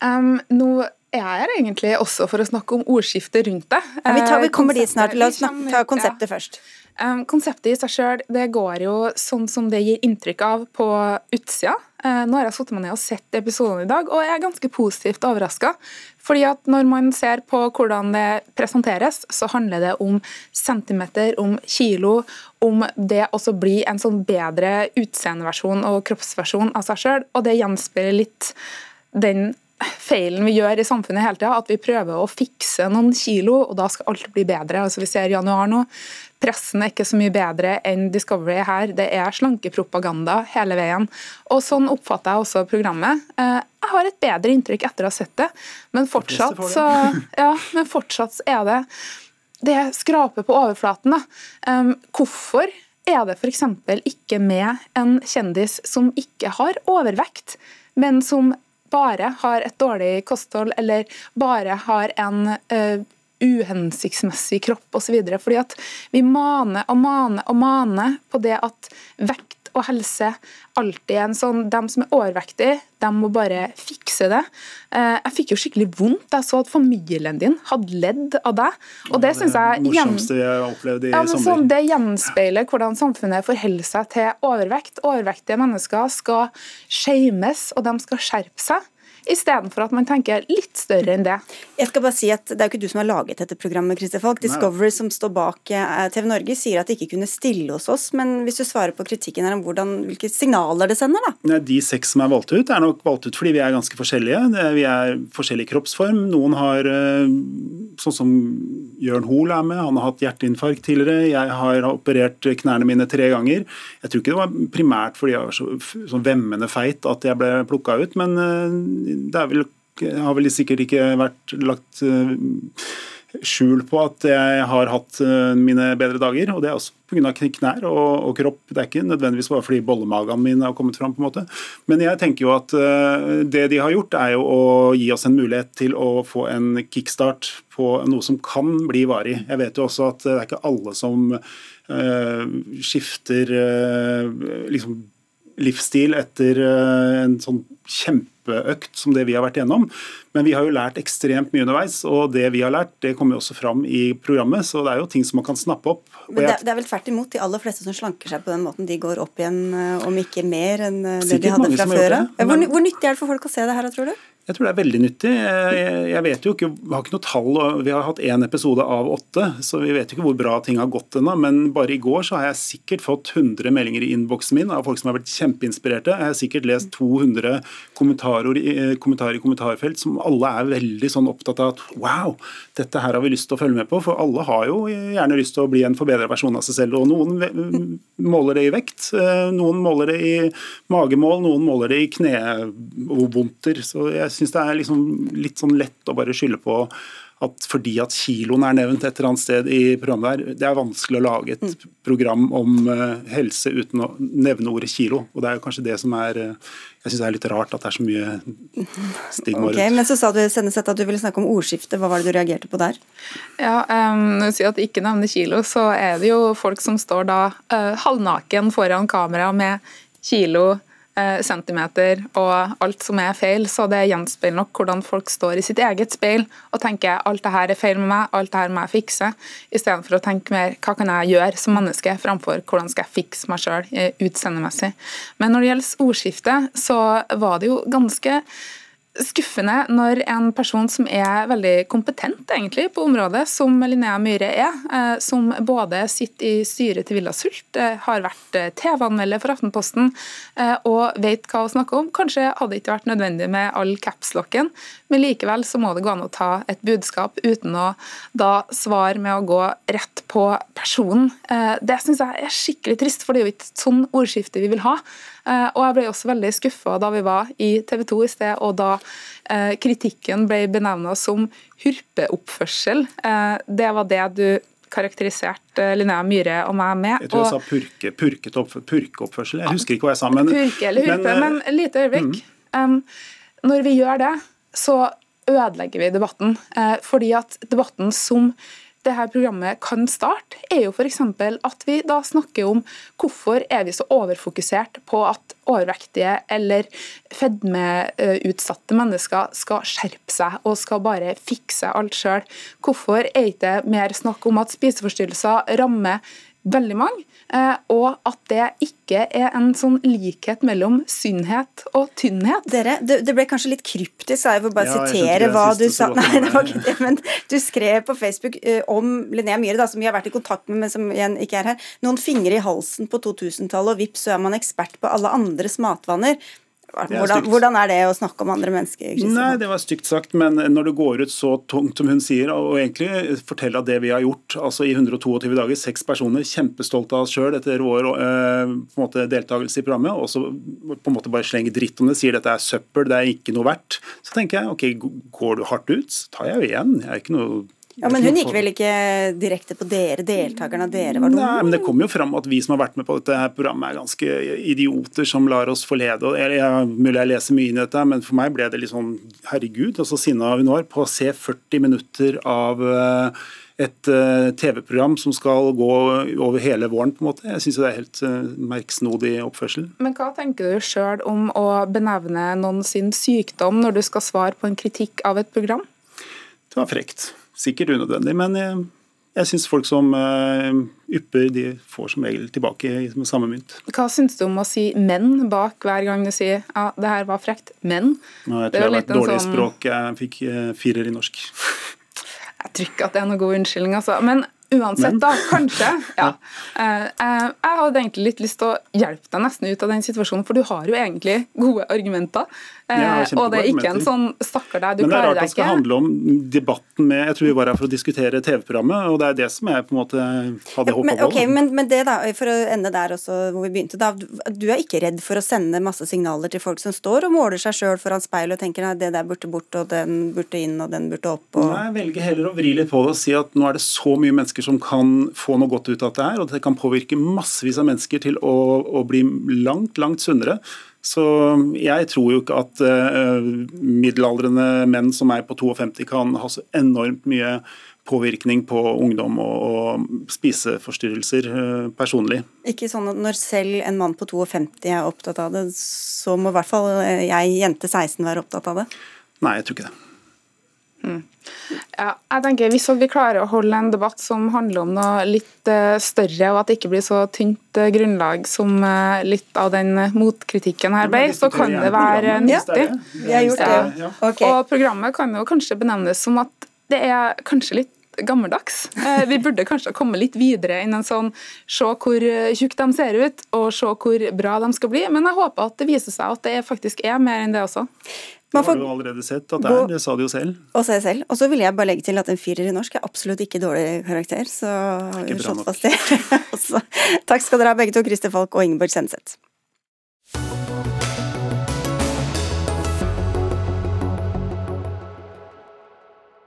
Um, nå er jeg her egentlig også for å snakke om ordskiftet rundt det.
Ja, vi, tar, vi kommer dit snart. La oss snakke, ta konseptet først.
Um, konseptet i seg sjøl går jo sånn som det gir inntrykk av på utsida. Uh, nå har jeg satt meg ned og sett episoden i dag, og jeg er ganske positivt overraska. Fordi at når man ser på hvordan det presenteres, så handler det om centimeter, om kilo, om det også blir en sånn bedre utseendeversjon og kroppsversjon av seg sjøl, og det gjenspeiler litt den feilen vi gjør i samfunnet hele tida, at vi prøver å fikse noen kilo, og da skal alt bli bedre. Altså Vi ser januar nå. Pressen er ikke så mye bedre enn Discovery her. Det er slankepropaganda hele veien. Og Sånn oppfatter jeg også programmet. Eh, jeg har et bedre inntrykk etter å ha sett det, men fortsatt, så, ja, men fortsatt er det det skraper på overflaten. Da. hvorfor er det f.eks. ikke med en kjendis som ikke har overvekt, men som bare har et dårlig kosthold eller bare har en uh, uhensiktsmessig kropp osv. Fordi at vi maner og maner og maner på det at vekt og helse alltid en sånn De som er overvektige, de må bare fikse det. Eh, jeg fikk jo skikkelig vondt jeg så at familien din hadde ledd av deg. Og det, det syns jeg
morsomste jeg
ja. Sånn, det gjenspeiler hvordan samfunnet forholder seg til overvekt. Overvektige mennesker skal shames, og de skal skjerpe seg istedenfor at man tenker litt større enn det.
Jeg skal bare si at Det er jo ikke du som har laget dette programmet, Christer Falk. Discovery, som står bak eh, TV Norge, sier at de ikke kunne stille hos oss. Men hvis du svarer på kritikken her om hvordan, hvilke signaler det sender, da?
De seks som er valgt ut, er nok valgt ut fordi vi er ganske forskjellige. Vi er forskjellig kroppsform. Noen har, eh, sånn som Jørn Hoel er med, han har hatt hjerteinfarkt tidligere. Jeg har operert knærne mine tre ganger. Jeg tror ikke det var primært fordi jeg var så, så vemmende feit at jeg ble plukka ut, men eh, det vel, har vel sikkert ikke vært lagt uh, skjul på at jeg har hatt uh, mine bedre dager. og Det er også pga. knær og, og, kropp. Det er ikke nødvendigvis bare fordi bollemagene min har kommet fram. på en måte. Men jeg tenker jo at uh, det de har gjort, er jo å gi oss en mulighet til å få en kickstart på noe som kan bli varig. Jeg vet jo også at det er ikke alle som skifter liksom livsstil etter en sånn kjempe kjempeøkt som det vi har vært igjennom. Men vi har jo lært ekstremt mye underveis, og det vi har lært, det kommer jo også fram i programmet. Så det er jo ting som man kan snappe opp.
Men det, det er vel tvert imot de aller fleste som slanker seg på den måten, de går opp igjen, eh, om ikke mer enn det det de hadde fra før av. Hvor, hvor nyttig er det for folk å se det her, tror du?
Jeg tror det er veldig nyttig. Jeg vet jo ikke, vi har ikke noe tall. Vi har hatt én episode av åtte, så vi vet ikke hvor bra ting har gått ennå. Men bare i går så har jeg sikkert fått 100 meldinger i innboksen min av folk som har vært kjempeinspirerte. Jeg har sikkert lest 200 kommentarer i, kommentarer i kommentarfelt som alle er veldig sånn opptatt av at wow, dette her har vi lyst til å følge med på. For alle har jo gjerne lyst til å bli en forbedra versjon av seg selv. Og noen måler det i vekt, noen måler det i magemål, noen måler det i knevondter. Så jeg syns det er liksom litt sånn lett å bare skylde på at fordi at kiloen er nevnt et eller annet sted i programmet der, det er vanskelig å lage et mm. program om uh, helse uten å nevne ordet kilo. Og det er jo kanskje det som er uh, Jeg syns det er litt rart at det er så mye stigma
okay, rundt. Men så sa du Senneset, at du ville snakke om ordskiftet. Hva var det du reagerte på der?
Ja, um, Når du sier at ikke nevner kilo, så er det jo folk som står da uh, halvnaken foran kamera med kilo Eh, centimeter og alt som er feil, så det gjenspeiler nok hvordan folk står i sitt eget speil og tenker alt det her er feil med meg, alt det her må jeg fikse, istedenfor å tenke mer hva kan jeg gjøre som menneske, framfor hvordan skal jeg fikse meg sjøl eh, utseendemessig. Men når det gjelder ordskiftet, så var det jo ganske skuffende når en person som er veldig kompetent egentlig på området, som Linnea Myhre er, eh, som både sitter i styret til Villa Sult, eh, har vært eh, TV-anmelder for Aftenposten og vet hva å snakke om. Kanskje hadde ikke vært nødvendig med all capslocken, men likevel så må det gå an å ta et budskap uten å da svare med å gå rett på personen. Det syns jeg er skikkelig trist, for det er jo ikke sånn ordskifte vi vil ha. Eh, og jeg ble også veldig skuffa da vi var i TV 2 i sted, og da eh, kritikken ble benevna som hurpeoppførsel. Eh, det var det du karakteriserte Linnea Myhre og meg med.
Jeg tror jeg sa purke, purket opp, purkeoppførsel. Jeg husker ikke hva jeg sa. Men,
purke eller hurpe, men, men lite øyeblikk. Mm. Um, når vi gjør det, så ødelegger vi debatten. fordi at debatten som dette programmet kan starte, er jo f.eks. at vi da snakker om hvorfor er vi så overfokusert på at overvektige eller fedmeutsatte mennesker skal skjerpe seg og skal bare fikse alt sjøl. Hvorfor er det ikke mer snakk om at spiseforstyrrelser rammer veldig mange, eh, og at det ikke er en sånn likhet mellom synnhet og tynnhet.
Dere, det, det ble kanskje litt kryptisk, jeg får bare ja, sitere hva du sa. Nei, det var ikke det, men du skrev på Facebook uh, om Linnea Myhre, da, som vi har vært i kontakt med, men som igjen ikke er her. Noen fingre i halsen på 2000-tallet, og vips, så er man ekspert på alle andres matvaner. Hvordan, hvordan, er det å snakke om andre mennesker? Kristian?
Nei, Det var stygt sagt, men når det går ut så tungt som hun sier, og egentlig fortelle at det vi har gjort altså i 122 dager, seks personer, kjempestolte av oss sjøl etter vår eh, måte, deltakelse i programmet, og så på en måte bare slenger dritt om det, sier dette er søppel, det er ikke noe verdt, så tenker jeg ok, går du hardt ut, så tar jeg jo igjen. Jeg er ikke noe
ja, Men hun gikk vel ikke direkte på dere, deltakerne av dere? var det
Nei, men Det kommer jo fram at vi som har vært med på dette her programmet er ganske idioter som lar oss forlede. Jeg, jeg, mulig jeg leser mye inn i dette, men for meg ble det litt sånn herregud, og så sinna hun var på å se 40 minutter av eh, et eh, TV-program som skal gå over hele våren. på en måte. Jeg syns det er helt eh, merksnodig oppførsel.
Men hva tenker du sjøl om å benevne noen sin sykdom når du skal svare på en kritikk av et program?
Det var frekt sikkert unødvendig, men jeg, jeg syns folk som uh, ypper, de får som regel tilbake med samme mynt.
Hva syns du om å si 'menn' bak hver gang du sier ja, det her var frekt? Menn?
Nå, jeg tror det har vært dårlig sånn... språk. Jeg fikk uh, firer i norsk.
jeg tror ikke at det er noen god unnskyldning, altså. Men Uansett, da. Kanskje. Ja. Uh, jeg hadde egentlig litt lyst til å hjelpe deg nesten ut av den situasjonen, for du har jo egentlig gode argumenter. Uh, og det er ikke en sånn 'stakkar deg, du klarer deg ikke'. Men det er rart det skal
handle om debatten med Jeg tror vi var her for å diskutere TV-programmet, og det er det som jeg på en måte hadde ja, håpa
på. Okay, men, men, det da, for å ende der også, hvor vi begynte, da. Du er ikke redd for å sende masse signaler til folk som står og måler seg sjøl foran speilet og tenker at det der burde bort, og den burde inn, og den burde opp. Og...
Nei, jeg velger heller å vri litt på det og si at nå er det så mye mennesker som kan få noe godt ut av dette her, og det kan påvirke massevis av mennesker til å, å bli langt, langt sunnere. Så jeg tror jo ikke at uh, middelaldrende menn som er på 52 kan ha så enormt mye
påvirkning på ungdom og, og spiseforstyrrelser uh, personlig.
Ikke sånn at når selv en mann på 52 er opptatt av det, så må i hvert fall jeg, jente 16, være opptatt av det?
Nei, jeg tror ikke det.
Mm. Ja, jeg tenker Hvis vi klarer å holde en debatt som handler om noe litt uh, større, og at det ikke blir så tynt uh, grunnlag som uh, litt av den motkritikken her ble, så kan det være nyttig. Ja. Okay. Og Programmet kan jo kanskje benevnes som at det er kanskje litt gammeldags. Vi burde kanskje komme litt videre enn en sånn se hvor tjukke de ser ut, og se hvor bra de skal bli. Men jeg håper at det viser seg at det faktisk er mer enn det også.
Det har du allerede sett at det er, det sa du jo selv.
Og se selv. Og så vil jeg bare legge til at en firer i norsk er absolutt ikke dårlig karakter, så har vi slått fast det. Takk skal dere ha begge to, Christer Falk og Ingeborg Senseth.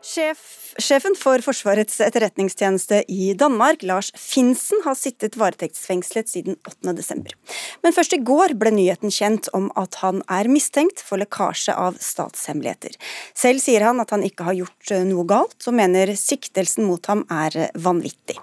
Sjef Sjefen for Forsvarets etterretningstjeneste i Danmark, Lars Finsen, har sittet varetektsfengslet siden 8.12. Men først i går ble nyheten kjent om at han er mistenkt for lekkasje av statshemmeligheter. Selv sier han at han ikke har gjort eh, noe galt, og mener siktelsen mot ham er eh, vanvittig.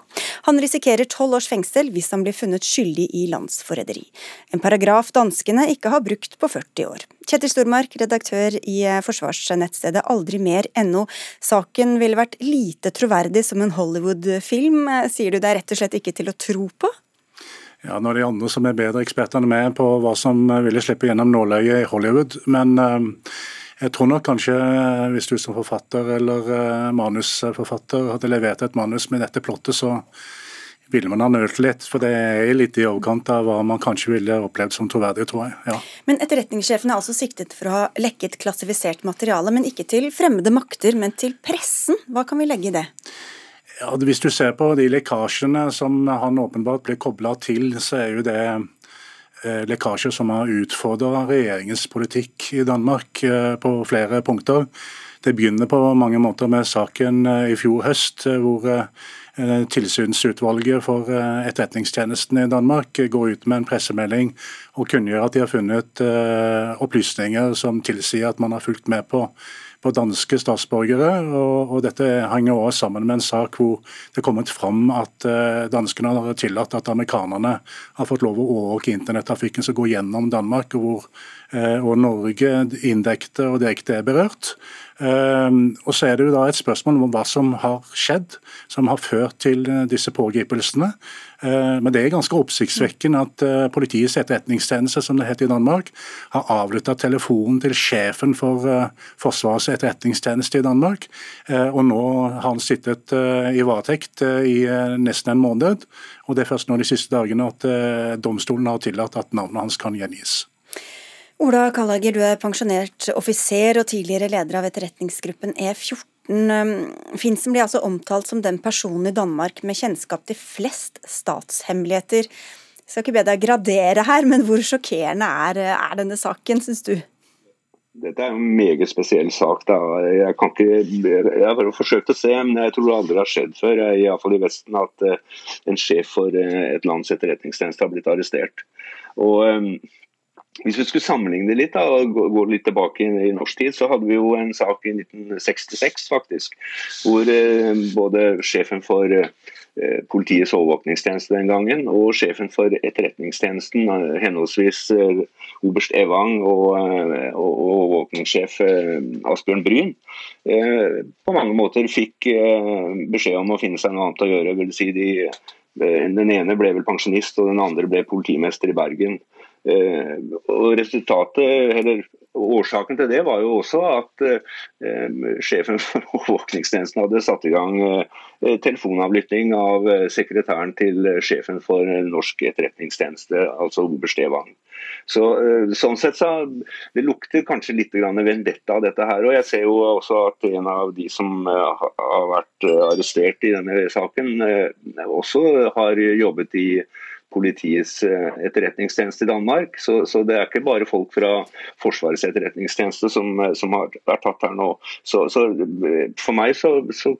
Han risikerer tolv års fengsel hvis han blir funnet skyldig i landsforræderi. En paragraf danskene ikke har brukt på 40 år. Kjetil Stormark, redaktør i eh, forsvarsnettstedet aldrimer.no. Saken ville vært lite troverdig som en Hollywood-film. Eh, sier du det er rett og slett ikke til å tro på?
Ja, Nå er det andre som er bedre eksperter enn meg på hva som eh, ville slippe gjennom nåløyet i Hollywood. Men jeg tror nok kanskje hvis du som forfatter eller manusforfatter hadde levert et manus med dette plottet, så ville man ha nølt litt. For det er litt i overkant av hva man kanskje ville opplevd som troverdig, tror jeg. Ja.
Men etterretningssjefen er altså siktet for å ha lekket klassifisert materiale, men ikke til fremmede makter, men til pressen. Hva kan vi legge i det?
Ja, hvis du ser på de lekkasjene som han åpenbart ble kobla til, så er jo det eh, lekkasjer som har utfordra regjeringens politikk i Danmark eh, på flere punkter. Det begynner på mange måter med saken eh, i fjor høst, hvor tilsynsutvalget for eh, etterretningstjenesten i Danmark går ut med en pressemelding og kunngjør at de har funnet eh, opplysninger som tilsier at man har fulgt med på på danske statsborgere. og, og Dette henger også sammen med en sak hvor det er kommet fram at uh, danskene har tillatt at amerikanerne har fått lov å overvåke internettrafikken som går gjennom Danmark, og hvor og Norge indirekte og direkte er berørt. Ehm, og Så er det jo da et spørsmål om hva som har skjedd, som har ført til eh, disse pågripelsene. Ehm, men det er ganske oppsiktsvekkende at eh, Politiets etterretningstjeneste som det heter i Danmark, har avlytta telefonen til sjefen for eh, Forsvarets etterretningstjeneste i Danmark. Og nå har han sittet i varetekt i nesten en måned. Og det er først nå de siste dagene at domstolen har tillatt at navnet hans kan gjengis.
Ola Kallager, du er pensjonert offiser og tidligere leder av etterretningsgruppen E14. Um, Finsen blir altså omtalt som den personen i Danmark med kjennskap til flest statshemmeligheter. Jeg skal ikke be deg gradere her, men hvor sjokkerende er, er denne saken, syns du?
Dette er en meget spesiell sak. Da. Jeg, kan ikke, jeg har forsøkt å se, men jeg tror det aldri har skjedd før, iallfall i Vesten, at uh, en sjef for uh, et lands etterretningstjeneste har blitt arrestert. Og hvis vi skulle sammenligne det litt da, og gå litt tilbake i, norsk tid, så hadde vi jo en sak i 1966 faktisk, hvor eh, både sjefen for eh, politiets overvåkningstjeneste den gangen og sjefen for etterretningstjenesten, eh, henholdsvis eh, oberst Evang og, eh, og, og overvåkningssjef eh, Asbjørn Bryn, på mange måter fikk beskjed om å finne seg noe annet å gjøre. vil si de den ene ble vel pensjonist, og den andre ble politimester i Bergen. Eh, og resultatet, eller Årsaken til det var jo også at eh, sjefen for overvåkningstjenesten hadde satt i gang eh, telefonavlytting av eh, sekretæren til sjefen for norsk etterretningstjeneste, altså oberst Evang. Så, eh, sånn sett så Det lukter kanskje litt vendetta av dette her. og Jeg ser jo også at en av de som eh, har vært arrestert i denne saken, også har jobbet i politiets eh, etterretningstjeneste i Danmark. Så, så, det er ikke bare folk fra Forsvarets etterretningstjeneste som, eh, som har vært tatt her nå. Så, så eh, for meg så, så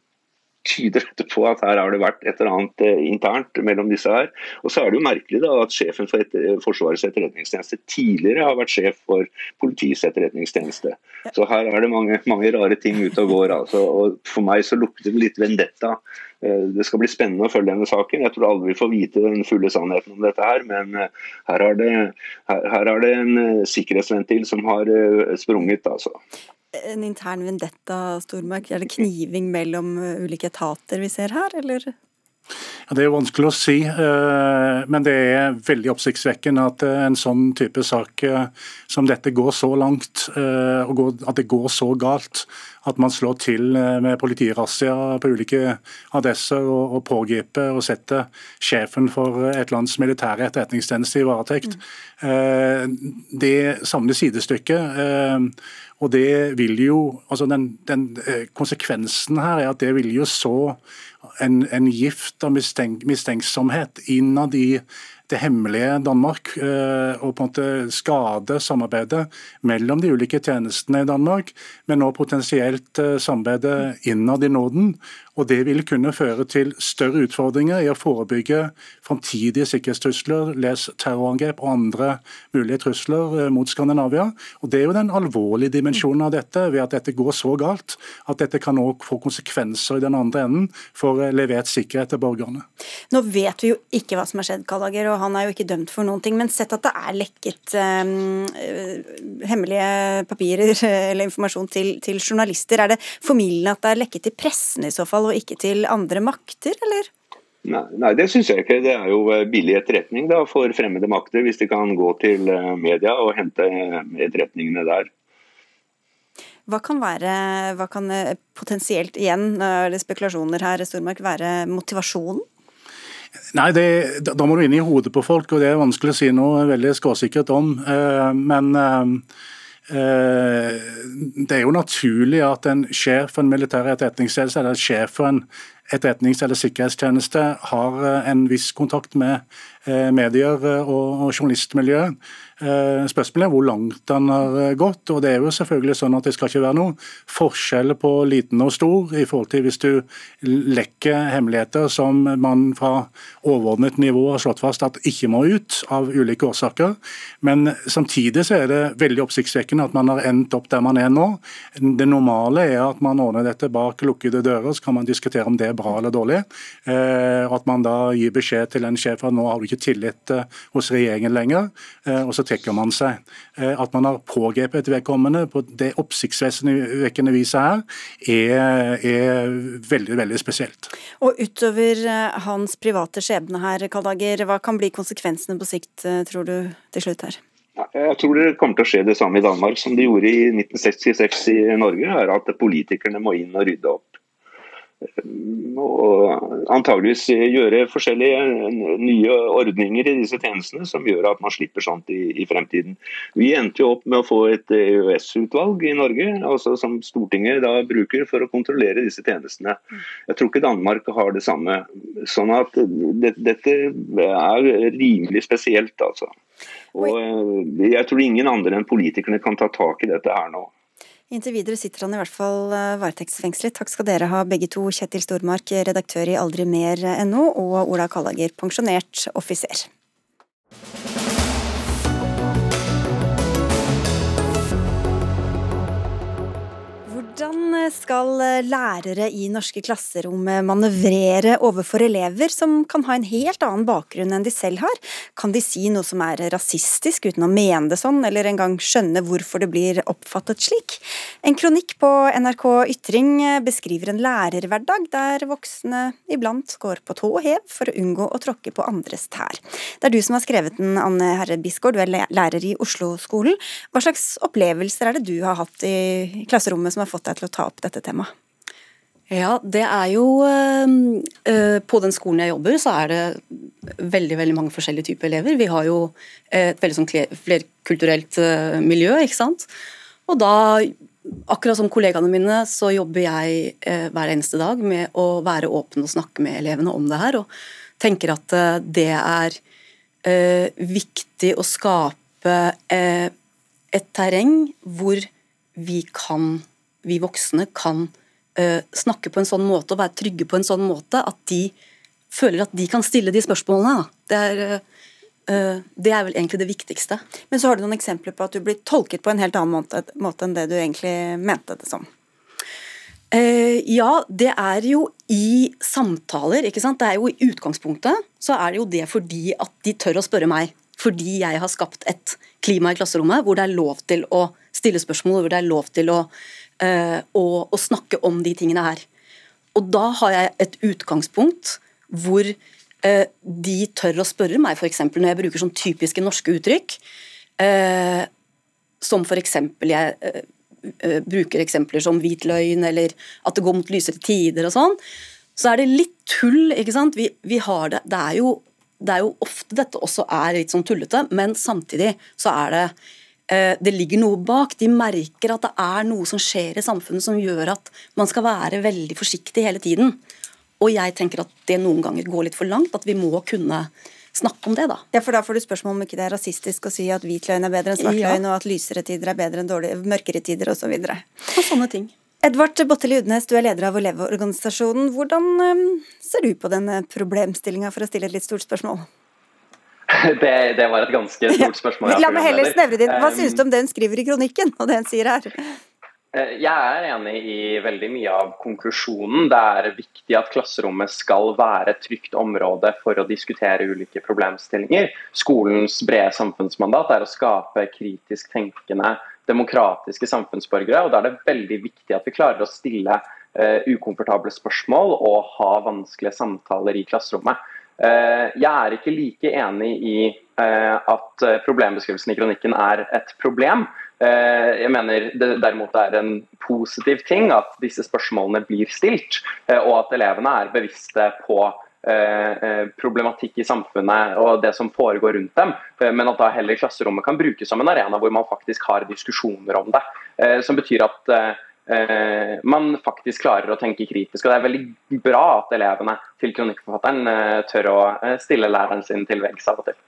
tyder dette på at her har det vært et eller annet eh, internt mellom disse her. Og så er det jo merkelig da at sjefen for etter, Forsvarets etterretningstjeneste tidligere har vært sjef for Politiets etterretningstjeneste. Så her er det mange, mange rare ting ute og går. Altså. Og for meg så lukter det litt vendetta. Eh, det skal bli spennende å følge denne saken. Jeg tror aldri vi får vite den fulle sannheten om dette her, men eh, her er det, her, her er det en sikkerhetsventil som har sprunget. altså
en intern vendetta, Stormark? Er det kniving mellom eh, ulike etater vi ser her, eller?
Ja, det er vanskelig å si, eh, men det er veldig oppsiktsvekkende at eh, en sånn type sak som dette går så langt, og at det går så galt. At man slår til med politirazzia på ulike adresser og, og pågriper og setter sjefen for et lands militære etterretningstjeneste i varetekt. Mm. Det savner sidestykke. Og det vil jo, altså den, den eh, Konsekvensen her er at det vil jo så en, en gift av mistenk, mistenksomhet innad i det hemmelige Danmark, eh, og på en måte skade samarbeidet mellom de ulike tjenestene i Danmark, men nå potensielt eh, samarbeidet innad i Norden. Og Det vil kunne føre til større utfordringer i å forebygge framtidige sikkerhetstrusler, les terrorangrep og andre mulige trusler eh, mot Skandinavia. Og Det er jo den alvorlige dimensjonen av dette, ved at dette går så galt at dette kan også få konsekvenser i den andre enden for levert sikkerhet til borgerne.
Nå vet vi jo ikke hva som har skjedd, Kallager, og han er jo ikke dømt for noen ting. Men sett at det er lekket um, hemmelige papirer eller informasjon til, til journalister, er det formildende at det er lekket til pressen i så fall? Og ikke til andre makter, eller?
Nei, nei det syns jeg ikke. Det er jo eh, billig etterretning da, for fremmede makter, hvis de kan gå til eh, media og hente eh, etterretningene der.
Hva kan, være, hva kan potensielt igjen, eller spekulasjoner her, Stormark, være motivasjonen?
Nei, det, Da må du inn i hodet på folk, og det er vanskelig å si noe veldig skråsikkert om. Men Eh, det er jo naturlig at en sjef for en militær etterretningstjeneste eller sjef for en etterretnings- eller sikkerhetstjeneste har eh, en viss kontakt med eh, medier og journalistmiljøet. Eh, spørsmålet er hvor langt den har eh, gått. og Det er jo selvfølgelig sånn at det skal ikke være noen forskjell på liten og stor i forhold til hvis du lekker hemmeligheter som man fra overordnet nivå har slått fast at ikke må ut, av ulike årsaker. Men samtidig så er det veldig oppsiktsvekkende at man har endt opp der man er nå. Det normale er at man ordner dette bak lukkede dører, så kan man diskutere om det er bra eller dårlig. og at man da gir beskjed til en sjef at nå har du ikke tillit hos regjeringen lenger. og så trekker man seg. Eh, at man har pågrepet vedkommende på det oppsiktsvekkende viset her, er, er, veldig veldig spesielt.
Og Utover eh, hans private skjebne her, Kaldager, hva kan bli konsekvensene på sikt, eh, tror du, til slutt her?
Jeg tror det kommer til å skje det samme i Danmark som de gjorde i 1966 i Norge. er At politikerne må inn og rydde opp og antageligvis gjøre forskjellige nye ordninger i disse tjenestene som gjør at man slipper sånt i, i fremtiden. Vi endte jo opp med å få et EØS-utvalg i Norge, altså som Stortinget da bruker for å kontrollere disse tjenestene. Jeg tror ikke Danmark har det samme. Sånn at det, dette er rimelig spesielt, altså. Og eh, jeg tror ingen andre enn politikerne kan ta tak i dette her nå.
Inntil videre sitter han i hvert fall eh, varetektsfengslet. Takk skal dere ha begge to, Kjetil Stormark, redaktør i aldrimer.no, og Ola Kallager, pensjonert offiser. Skal lærere i norske klasserom manøvrere overfor elever som kan ha en helt annen bakgrunn enn de selv har? Kan de si noe som er rasistisk uten å mene det sånn, eller engang skjønne hvorfor det blir oppfattet slik? En kronikk på NRK Ytring beskriver en lærerhverdag der voksne iblant går på tå og hev for å unngå å tråkke på andres tær. Det er du som har skrevet den, Anne Herre Bisgaard, du er lærer i Oslo-skolen. Hva slags opplevelser er det du har hatt i klasserommet som har fått deg til å ta opp dette temaet?
Ja, det er jo øh, På den skolen jeg jobber, så er det veldig veldig mange forskjellige typer elever. Vi har jo et veldig sånn flerkulturelt miljø, ikke sant. Og da, akkurat som kollegaene mine, så jobber jeg hver eneste dag med å være åpen og snakke med elevene om det her. Og tenker at det er viktig å skape et terreng hvor vi kan vi voksne kan uh, snakke på en sånn måte og være trygge på en sånn måte at de føler at de kan stille de spørsmålene. Det er, uh, det er vel egentlig det viktigste.
Men så har du noen eksempler på at du blir tolket på en helt annen måte, måte enn det du egentlig mente det som?
Ja, det er jo i samtaler, ikke sant. Det er jo i utgangspunktet så er det jo det fordi at de tør å spørre meg. Fordi jeg har skapt et klima i klasserommet hvor det er lov til å stille spørsmål, hvor det er lov til å, å, å snakke om de tingene her. Og da har jeg et utgangspunkt hvor eh, de tør å spørre meg, f.eks. når jeg bruker sånn typiske norske uttrykk, eh, som f.eks. jeg eh, bruker eksempler som hvit løgn, eller at det går mot lysere tider og sånn, så er det litt tull. ikke sant? Vi, vi har det, det er jo det er jo ofte dette også er litt sånn tullete, men samtidig så er det Eh, det ligger noe bak. De merker at det er noe som skjer i samfunnet som gjør at man skal være veldig forsiktig hele tiden. Og jeg tenker at det noen ganger går litt for langt, at vi må kunne snakke om det, da.
Ja, for da får du spørsmål om ikke det er rasistisk å si at hvit løgn er bedre enn svart løgn, ja. og at lysere tider er bedre enn dårlige, mørkere tider osv. Og,
så og sånne ting.
Edvard Botteli Udnes, du er leder av Elevorganisasjonen. Hvordan um, ser du på denne problemstillinga, for å stille et litt stort spørsmål?
Det, det, var et ganske stort spørsmål.
La meg heller snevre det inn. Hva synes du om det hun skriver i kronikken, og det hun sier her?
Eh, jeg er enig i veldig mye av konklusjonen. Det er viktig at klasserommet skal være et trygt område for å diskutere ulike problemstillinger. Skolens brede samfunnsmandat er å skape kritisk tenkende, demokratiske samfunnsborgere. og Da er det veldig viktig at vi klarer å stille uh, ukomfortable spørsmål og ha vanskelige samtaler i klasserommet. Eh, jeg er ikke like enig i eh, at eh, problembeskrivelsen i kronikken er et problem. Jeg mener det derimot er en positiv ting at disse spørsmålene blir stilt, og at elevene er bevisste på problematikk i samfunnet og det som foregår rundt dem, men at da heller klasserommet kan brukes som en arena hvor man faktisk har diskusjoner om det. Som betyr at man faktisk klarer å tenke kritisk. Og Det er veldig bra at elevene til kronikkforfatteren eh, tør å eh, stille læreren sin til veggs av og til.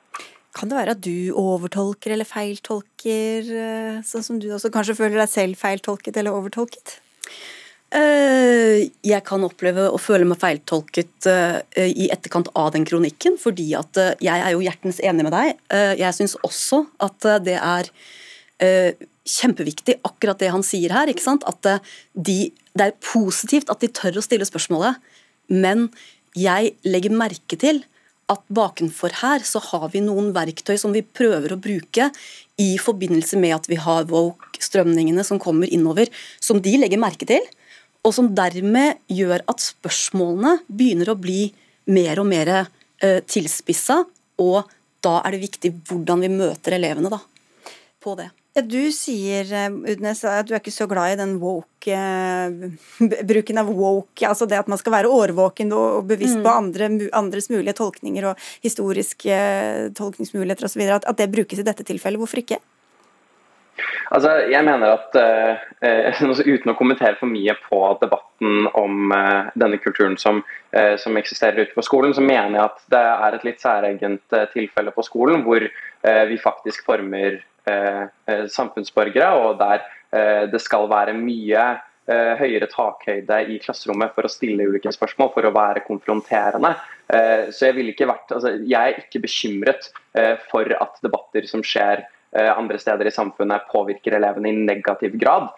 Kan det være at du overtolker eller feiltolker, eh, sånn som du også kanskje føler deg selv feiltolket eller overtolket?
Jeg kan oppleve å føle meg feiltolket i etterkant av den kronikken, fordi at jeg er jo hjertens enig med deg. Jeg syns også at det er kjempeviktig, akkurat det han sier her. ikke sant? At eh, de, det er positivt at de tør å stille spørsmålet, men jeg legger merke til at bakenfor her så har vi noen verktøy som vi prøver å bruke i forbindelse med at vi har woke-strømningene som kommer innover, som de legger merke til, og som dermed gjør at spørsmålene begynner å bli mer og mer uh, tilspissa, og da er det viktig hvordan vi møter elevene da, på det.
Ja, du sier, eh, Udnes, at du er ikke så glad i den woke eh, bruken av woke, altså det at man skal være årvåken og bevisst mm. på andre, andres mulige tolkninger og historiske eh, tolkningsmuligheter osv. At, at det brukes i dette tilfellet. Hvorfor ikke?
Altså, jeg mener at uh, Uten å kommentere for mye på debatten om uh, denne kulturen som, uh, som, eksisterer ute på skolen, så mener jeg at det er et litt særegent tilfelle på skolen hvor vi faktisk former Eh, eh, samfunnsborgere, og der eh, det skal være mye høyere takhøyde i klasserommet for å stille ulike spørsmål, for å være konfronterende. Så jeg, ikke vært, altså, jeg er ikke bekymret for at debatter som skjer andre steder i samfunnet, påvirker elevene i negativ grad.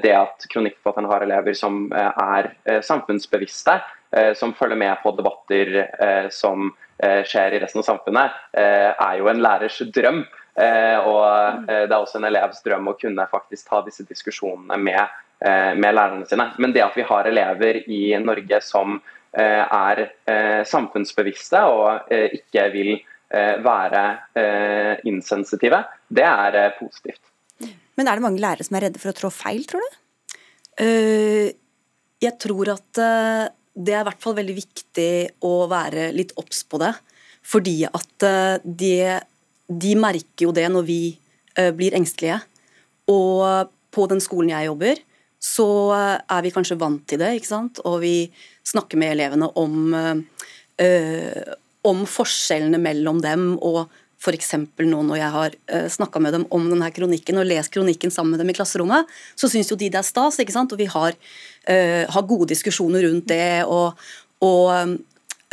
Det at kronikkforfatteren har elever som er samfunnsbevisste, som følger med på debatter som skjer i resten av samfunnet, er jo en lærers drøm. Eh, og eh, det er også en elevs drøm å kunne faktisk ta disse diskusjonene med, eh, med lærerne sine. Men det at vi har elever i Norge som er samfunnsbevisste og ikke vil være insensitive, det er positivt.
Men er det mange lærere som er redde for å trå feil, tror du?
Jeg tror at det er i hvert fall veldig viktig å være litt obs på det. Fordi at det de merker jo det når vi uh, blir engstelige. Og på den skolen jeg jobber, så er vi kanskje vant til det, ikke sant. Og vi snakker med elevene om, uh, om forskjellene mellom dem, og F.eks. nå når jeg har snakka med dem om denne kronikken og lest kronikken sammen med dem i klasserommet, så syns jo de det er stas, ikke sant? og vi har, uh, har gode diskusjoner rundt det. og, og,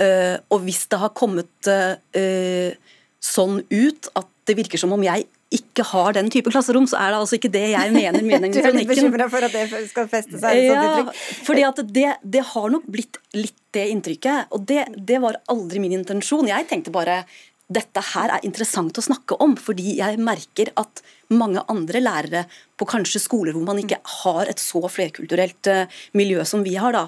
uh, og hvis det har kommet uh, sånn ut at det virker som om jeg ikke har den type klasserom, så er det altså ikke det jeg mener med den
kronikken. Du er litt bekymra for at det skal feste seg?
Ja, fordi at det, det, har nok blitt litt det inntrykket. Og det, det var aldri min intensjon. Jeg tenkte bare dette her er interessant å snakke om, fordi jeg merker at mange andre lærere på kanskje skoler hvor man ikke har et så flerkulturelt eh, miljø som vi har, da,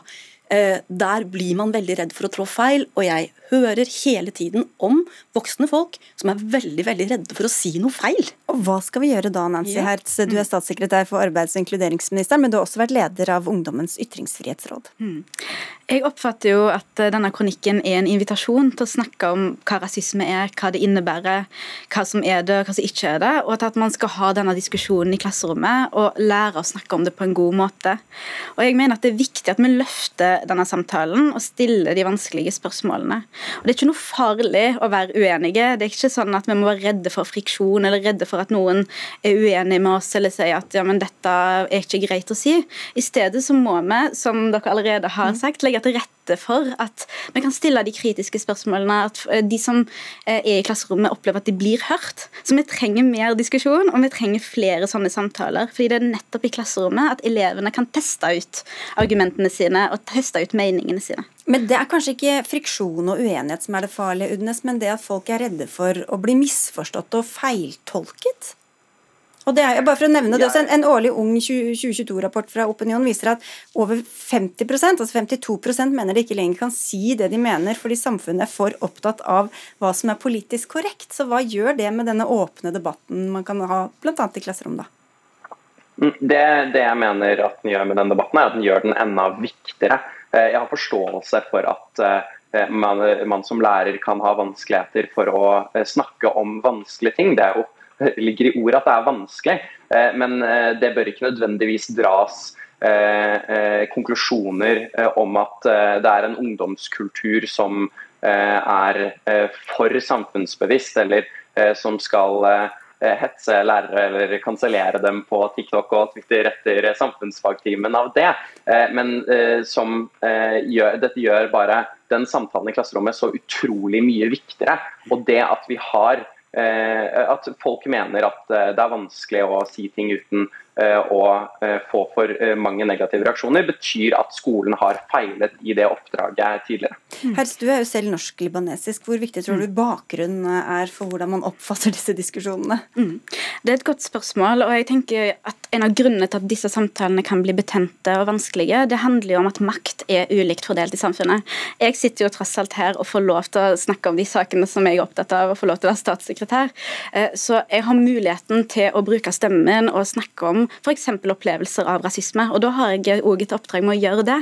Eh, der blir man veldig redd for å trå feil, og jeg hører hele tiden om voksne folk som er veldig veldig redde for å si noe feil.
Og Hva skal vi gjøre da, Nancy ja. Hertz? Du er mm. statssekretær for arbeids- og inkluderingsministeren, men du har også vært leder av Ungdommens ytringsfrihetsråd. Mm.
Jeg oppfatter jo at eh, denne kronikken er en invitasjon til å snakke om hva rasisme er, hva det innebærer, hva som er det, hva som ikke er det, og at man skal ha denne diskusjonen i klasserommet og lære å snakke om det på en god måte. Og jeg mener at det er viktig at vi løfter denne samtalen og stiller de vanskelige spørsmålene. Og Det er ikke noe farlig å være uenige. Det er ikke sånn at vi må være redde for friksjon eller redde for at noen er uenig med oss eller sier at ja, men dette er ikke greit å si. I stedet så må vi, som dere allerede har mm. sagt, legge til rette for at vi kan stille de kritiske spørsmålene, at eh, de som eh, er i klasserommet opplever at de blir hørt. Så vi trenger mer diskusjon, og vi trenger flere sånne samtaler. fordi det er nettopp i klasserommet at elevene kan teste ut argumentene sine og teste ut meningene sine.
Men det er kanskje ikke friksjon og uenighet som er det farlige, Udnes, men det at folk er redde for å bli misforstått og feiltolket? Og det er, bare for å nevne det også, En, en årlig ung 2022-rapport fra Opinion viser at over 50% altså 52% mener de ikke lenger kan si det de mener, fordi samfunnet er for opptatt av hva som er politisk korrekt. Så hva gjør det med denne åpne debatten man kan ha bl.a. i klasserom, da?
Mm, det, det, jeg mener at den gjør med den debatten, er at den gjør den enda viktigere. Eh, jeg har forståelse for at eh, man, man, som lærer kan ha vanskeligheter for å eh, snakke om vanskelige ting. Det jo, ligger i ordet at det er vanskelig, men det bør ikke nødvendigvis dras konklusjoner om at det er en ungdomskultur som er for samfunnsbevisst, eller som skal hetse lærere eller kansellere dem på TikTok og Twitter etter samfunnsfagtimen av det. Eh, men eh, som gjør, dette gjør bare den samtalen i klasserommet så utrolig mye viktigere. Og det at vi har at folk mener at det er vanskelig å si ting uten å få for mange negative reaksjoner, betyr at skolen har feilet i det oppdraget tidligere.
Mm. Du er jo selv norsk-libanesisk. Hvor viktig tror du mm. bakgrunnen er for hvordan man oppfatter disse diskusjonene?
Mm. Det er et godt spørsmål. og jeg tenker at En av grunnene til at disse samtalene kan bli betente og vanskelige, det handler jo om at makt er ulikt fordelt i samfunnet. Jeg sitter jo tross alt her og får lov til å snakke om de sakene som jeg er opptatt av, og får lov til å være statssekretær. Eh, så jeg har muligheten til å bruke stemmen og snakke om f.eks. opplevelser av rasisme. og Da har jeg òg et oppdrag med å gjøre det.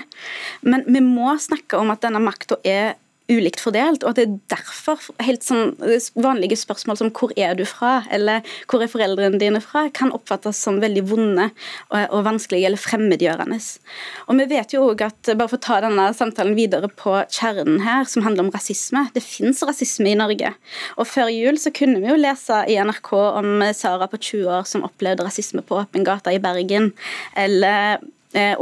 Men vi må snakke om at denne makta er ulikt fordelt, og at det er derfor helt sånn vanlige spørsmål som 'hvor er du fra?' eller 'hvor er foreldrene dine fra?' kan oppfattes som veldig vonde og, og vanskelige eller fremmedgjørende. Og vi vet jo også at, bare for å ta denne samtalen videre på kjernen her, som handler om rasisme, det fins rasisme i Norge. Og før jul så kunne vi jo lese i NRK om Sara på 20 år som opplevde rasisme på åpen gate i Bergen, eller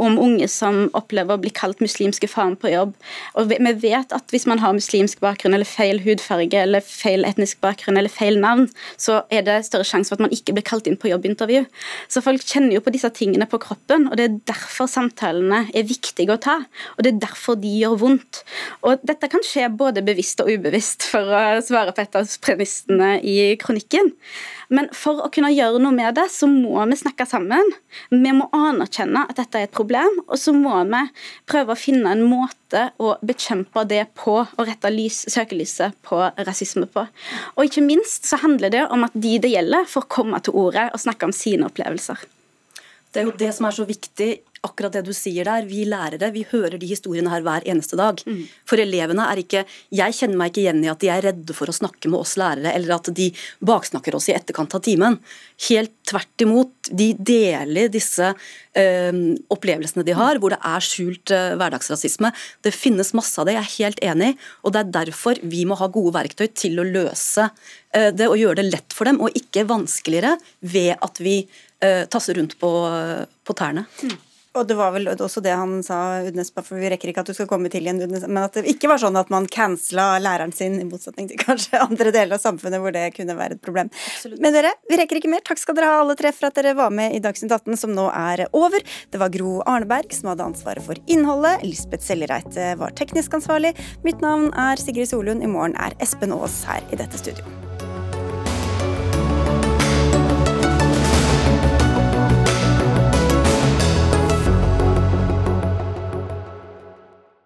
om unge som opplever å bli kalt muslimske faen på jobb. Og Vi vet at hvis man har muslimsk bakgrunn eller feil hudfarge eller feil etnisk bakgrunn eller feil navn, så er det større sjanse for at man ikke blir kalt inn på jobbintervju. Så folk kjenner jo på disse tingene på kroppen, og det er derfor samtalene er viktige å ta. Og det er derfor de gjør vondt. Og dette kan skje både bevisst og ubevisst, for å svare på et av premissene i kronikken. Men for å kunne gjøre noe med det, så må vi snakke sammen. Vi må anerkjenne at dette er et problem, og så må vi prøve å finne en måte å bekjempe det på, og rette lys, søkelyset på rasisme på. Og ikke minst så handler det om at de det gjelder, får komme til ordet og snakke om sine opplevelser.
Det er jo det som er så viktig akkurat det du sier der. Vi lærere vi hører de historiene her hver eneste dag. Mm. For elevene er ikke Jeg kjenner meg ikke igjen i at de er redde for å snakke med oss lærere, eller at de baksnakker oss i etterkant av timen. Helt tvert imot. De deler disse øh, opplevelsene de har, hvor det er skjult øh, hverdagsrasisme. Det finnes masse av det, jeg er helt enig. Og det er derfor vi må ha gode verktøy til å løse øh, det og gjøre det lett for dem, og ikke vanskeligere ved at vi tasser rundt på, på tærne. Mm.
Og det var vel også det han sa, Udnes, for vi rekker ikke at du skal komme til igjen, Udnes, men at det ikke var sånn at man cancela læreren sin, i motsetning til kanskje andre deler av samfunnet hvor det kunne være et problem. Absolutt. Men dere, vi rekker ikke mer. Takk skal dere ha alle tre for at dere var med i Dagsnytt 18, som nå er over. Det var Gro Arneberg som hadde ansvaret for innholdet. Lisbeth Sellereite var teknisk ansvarlig. Mitt navn er Sigrid Solund. I morgen er Espen Aas her i dette studio.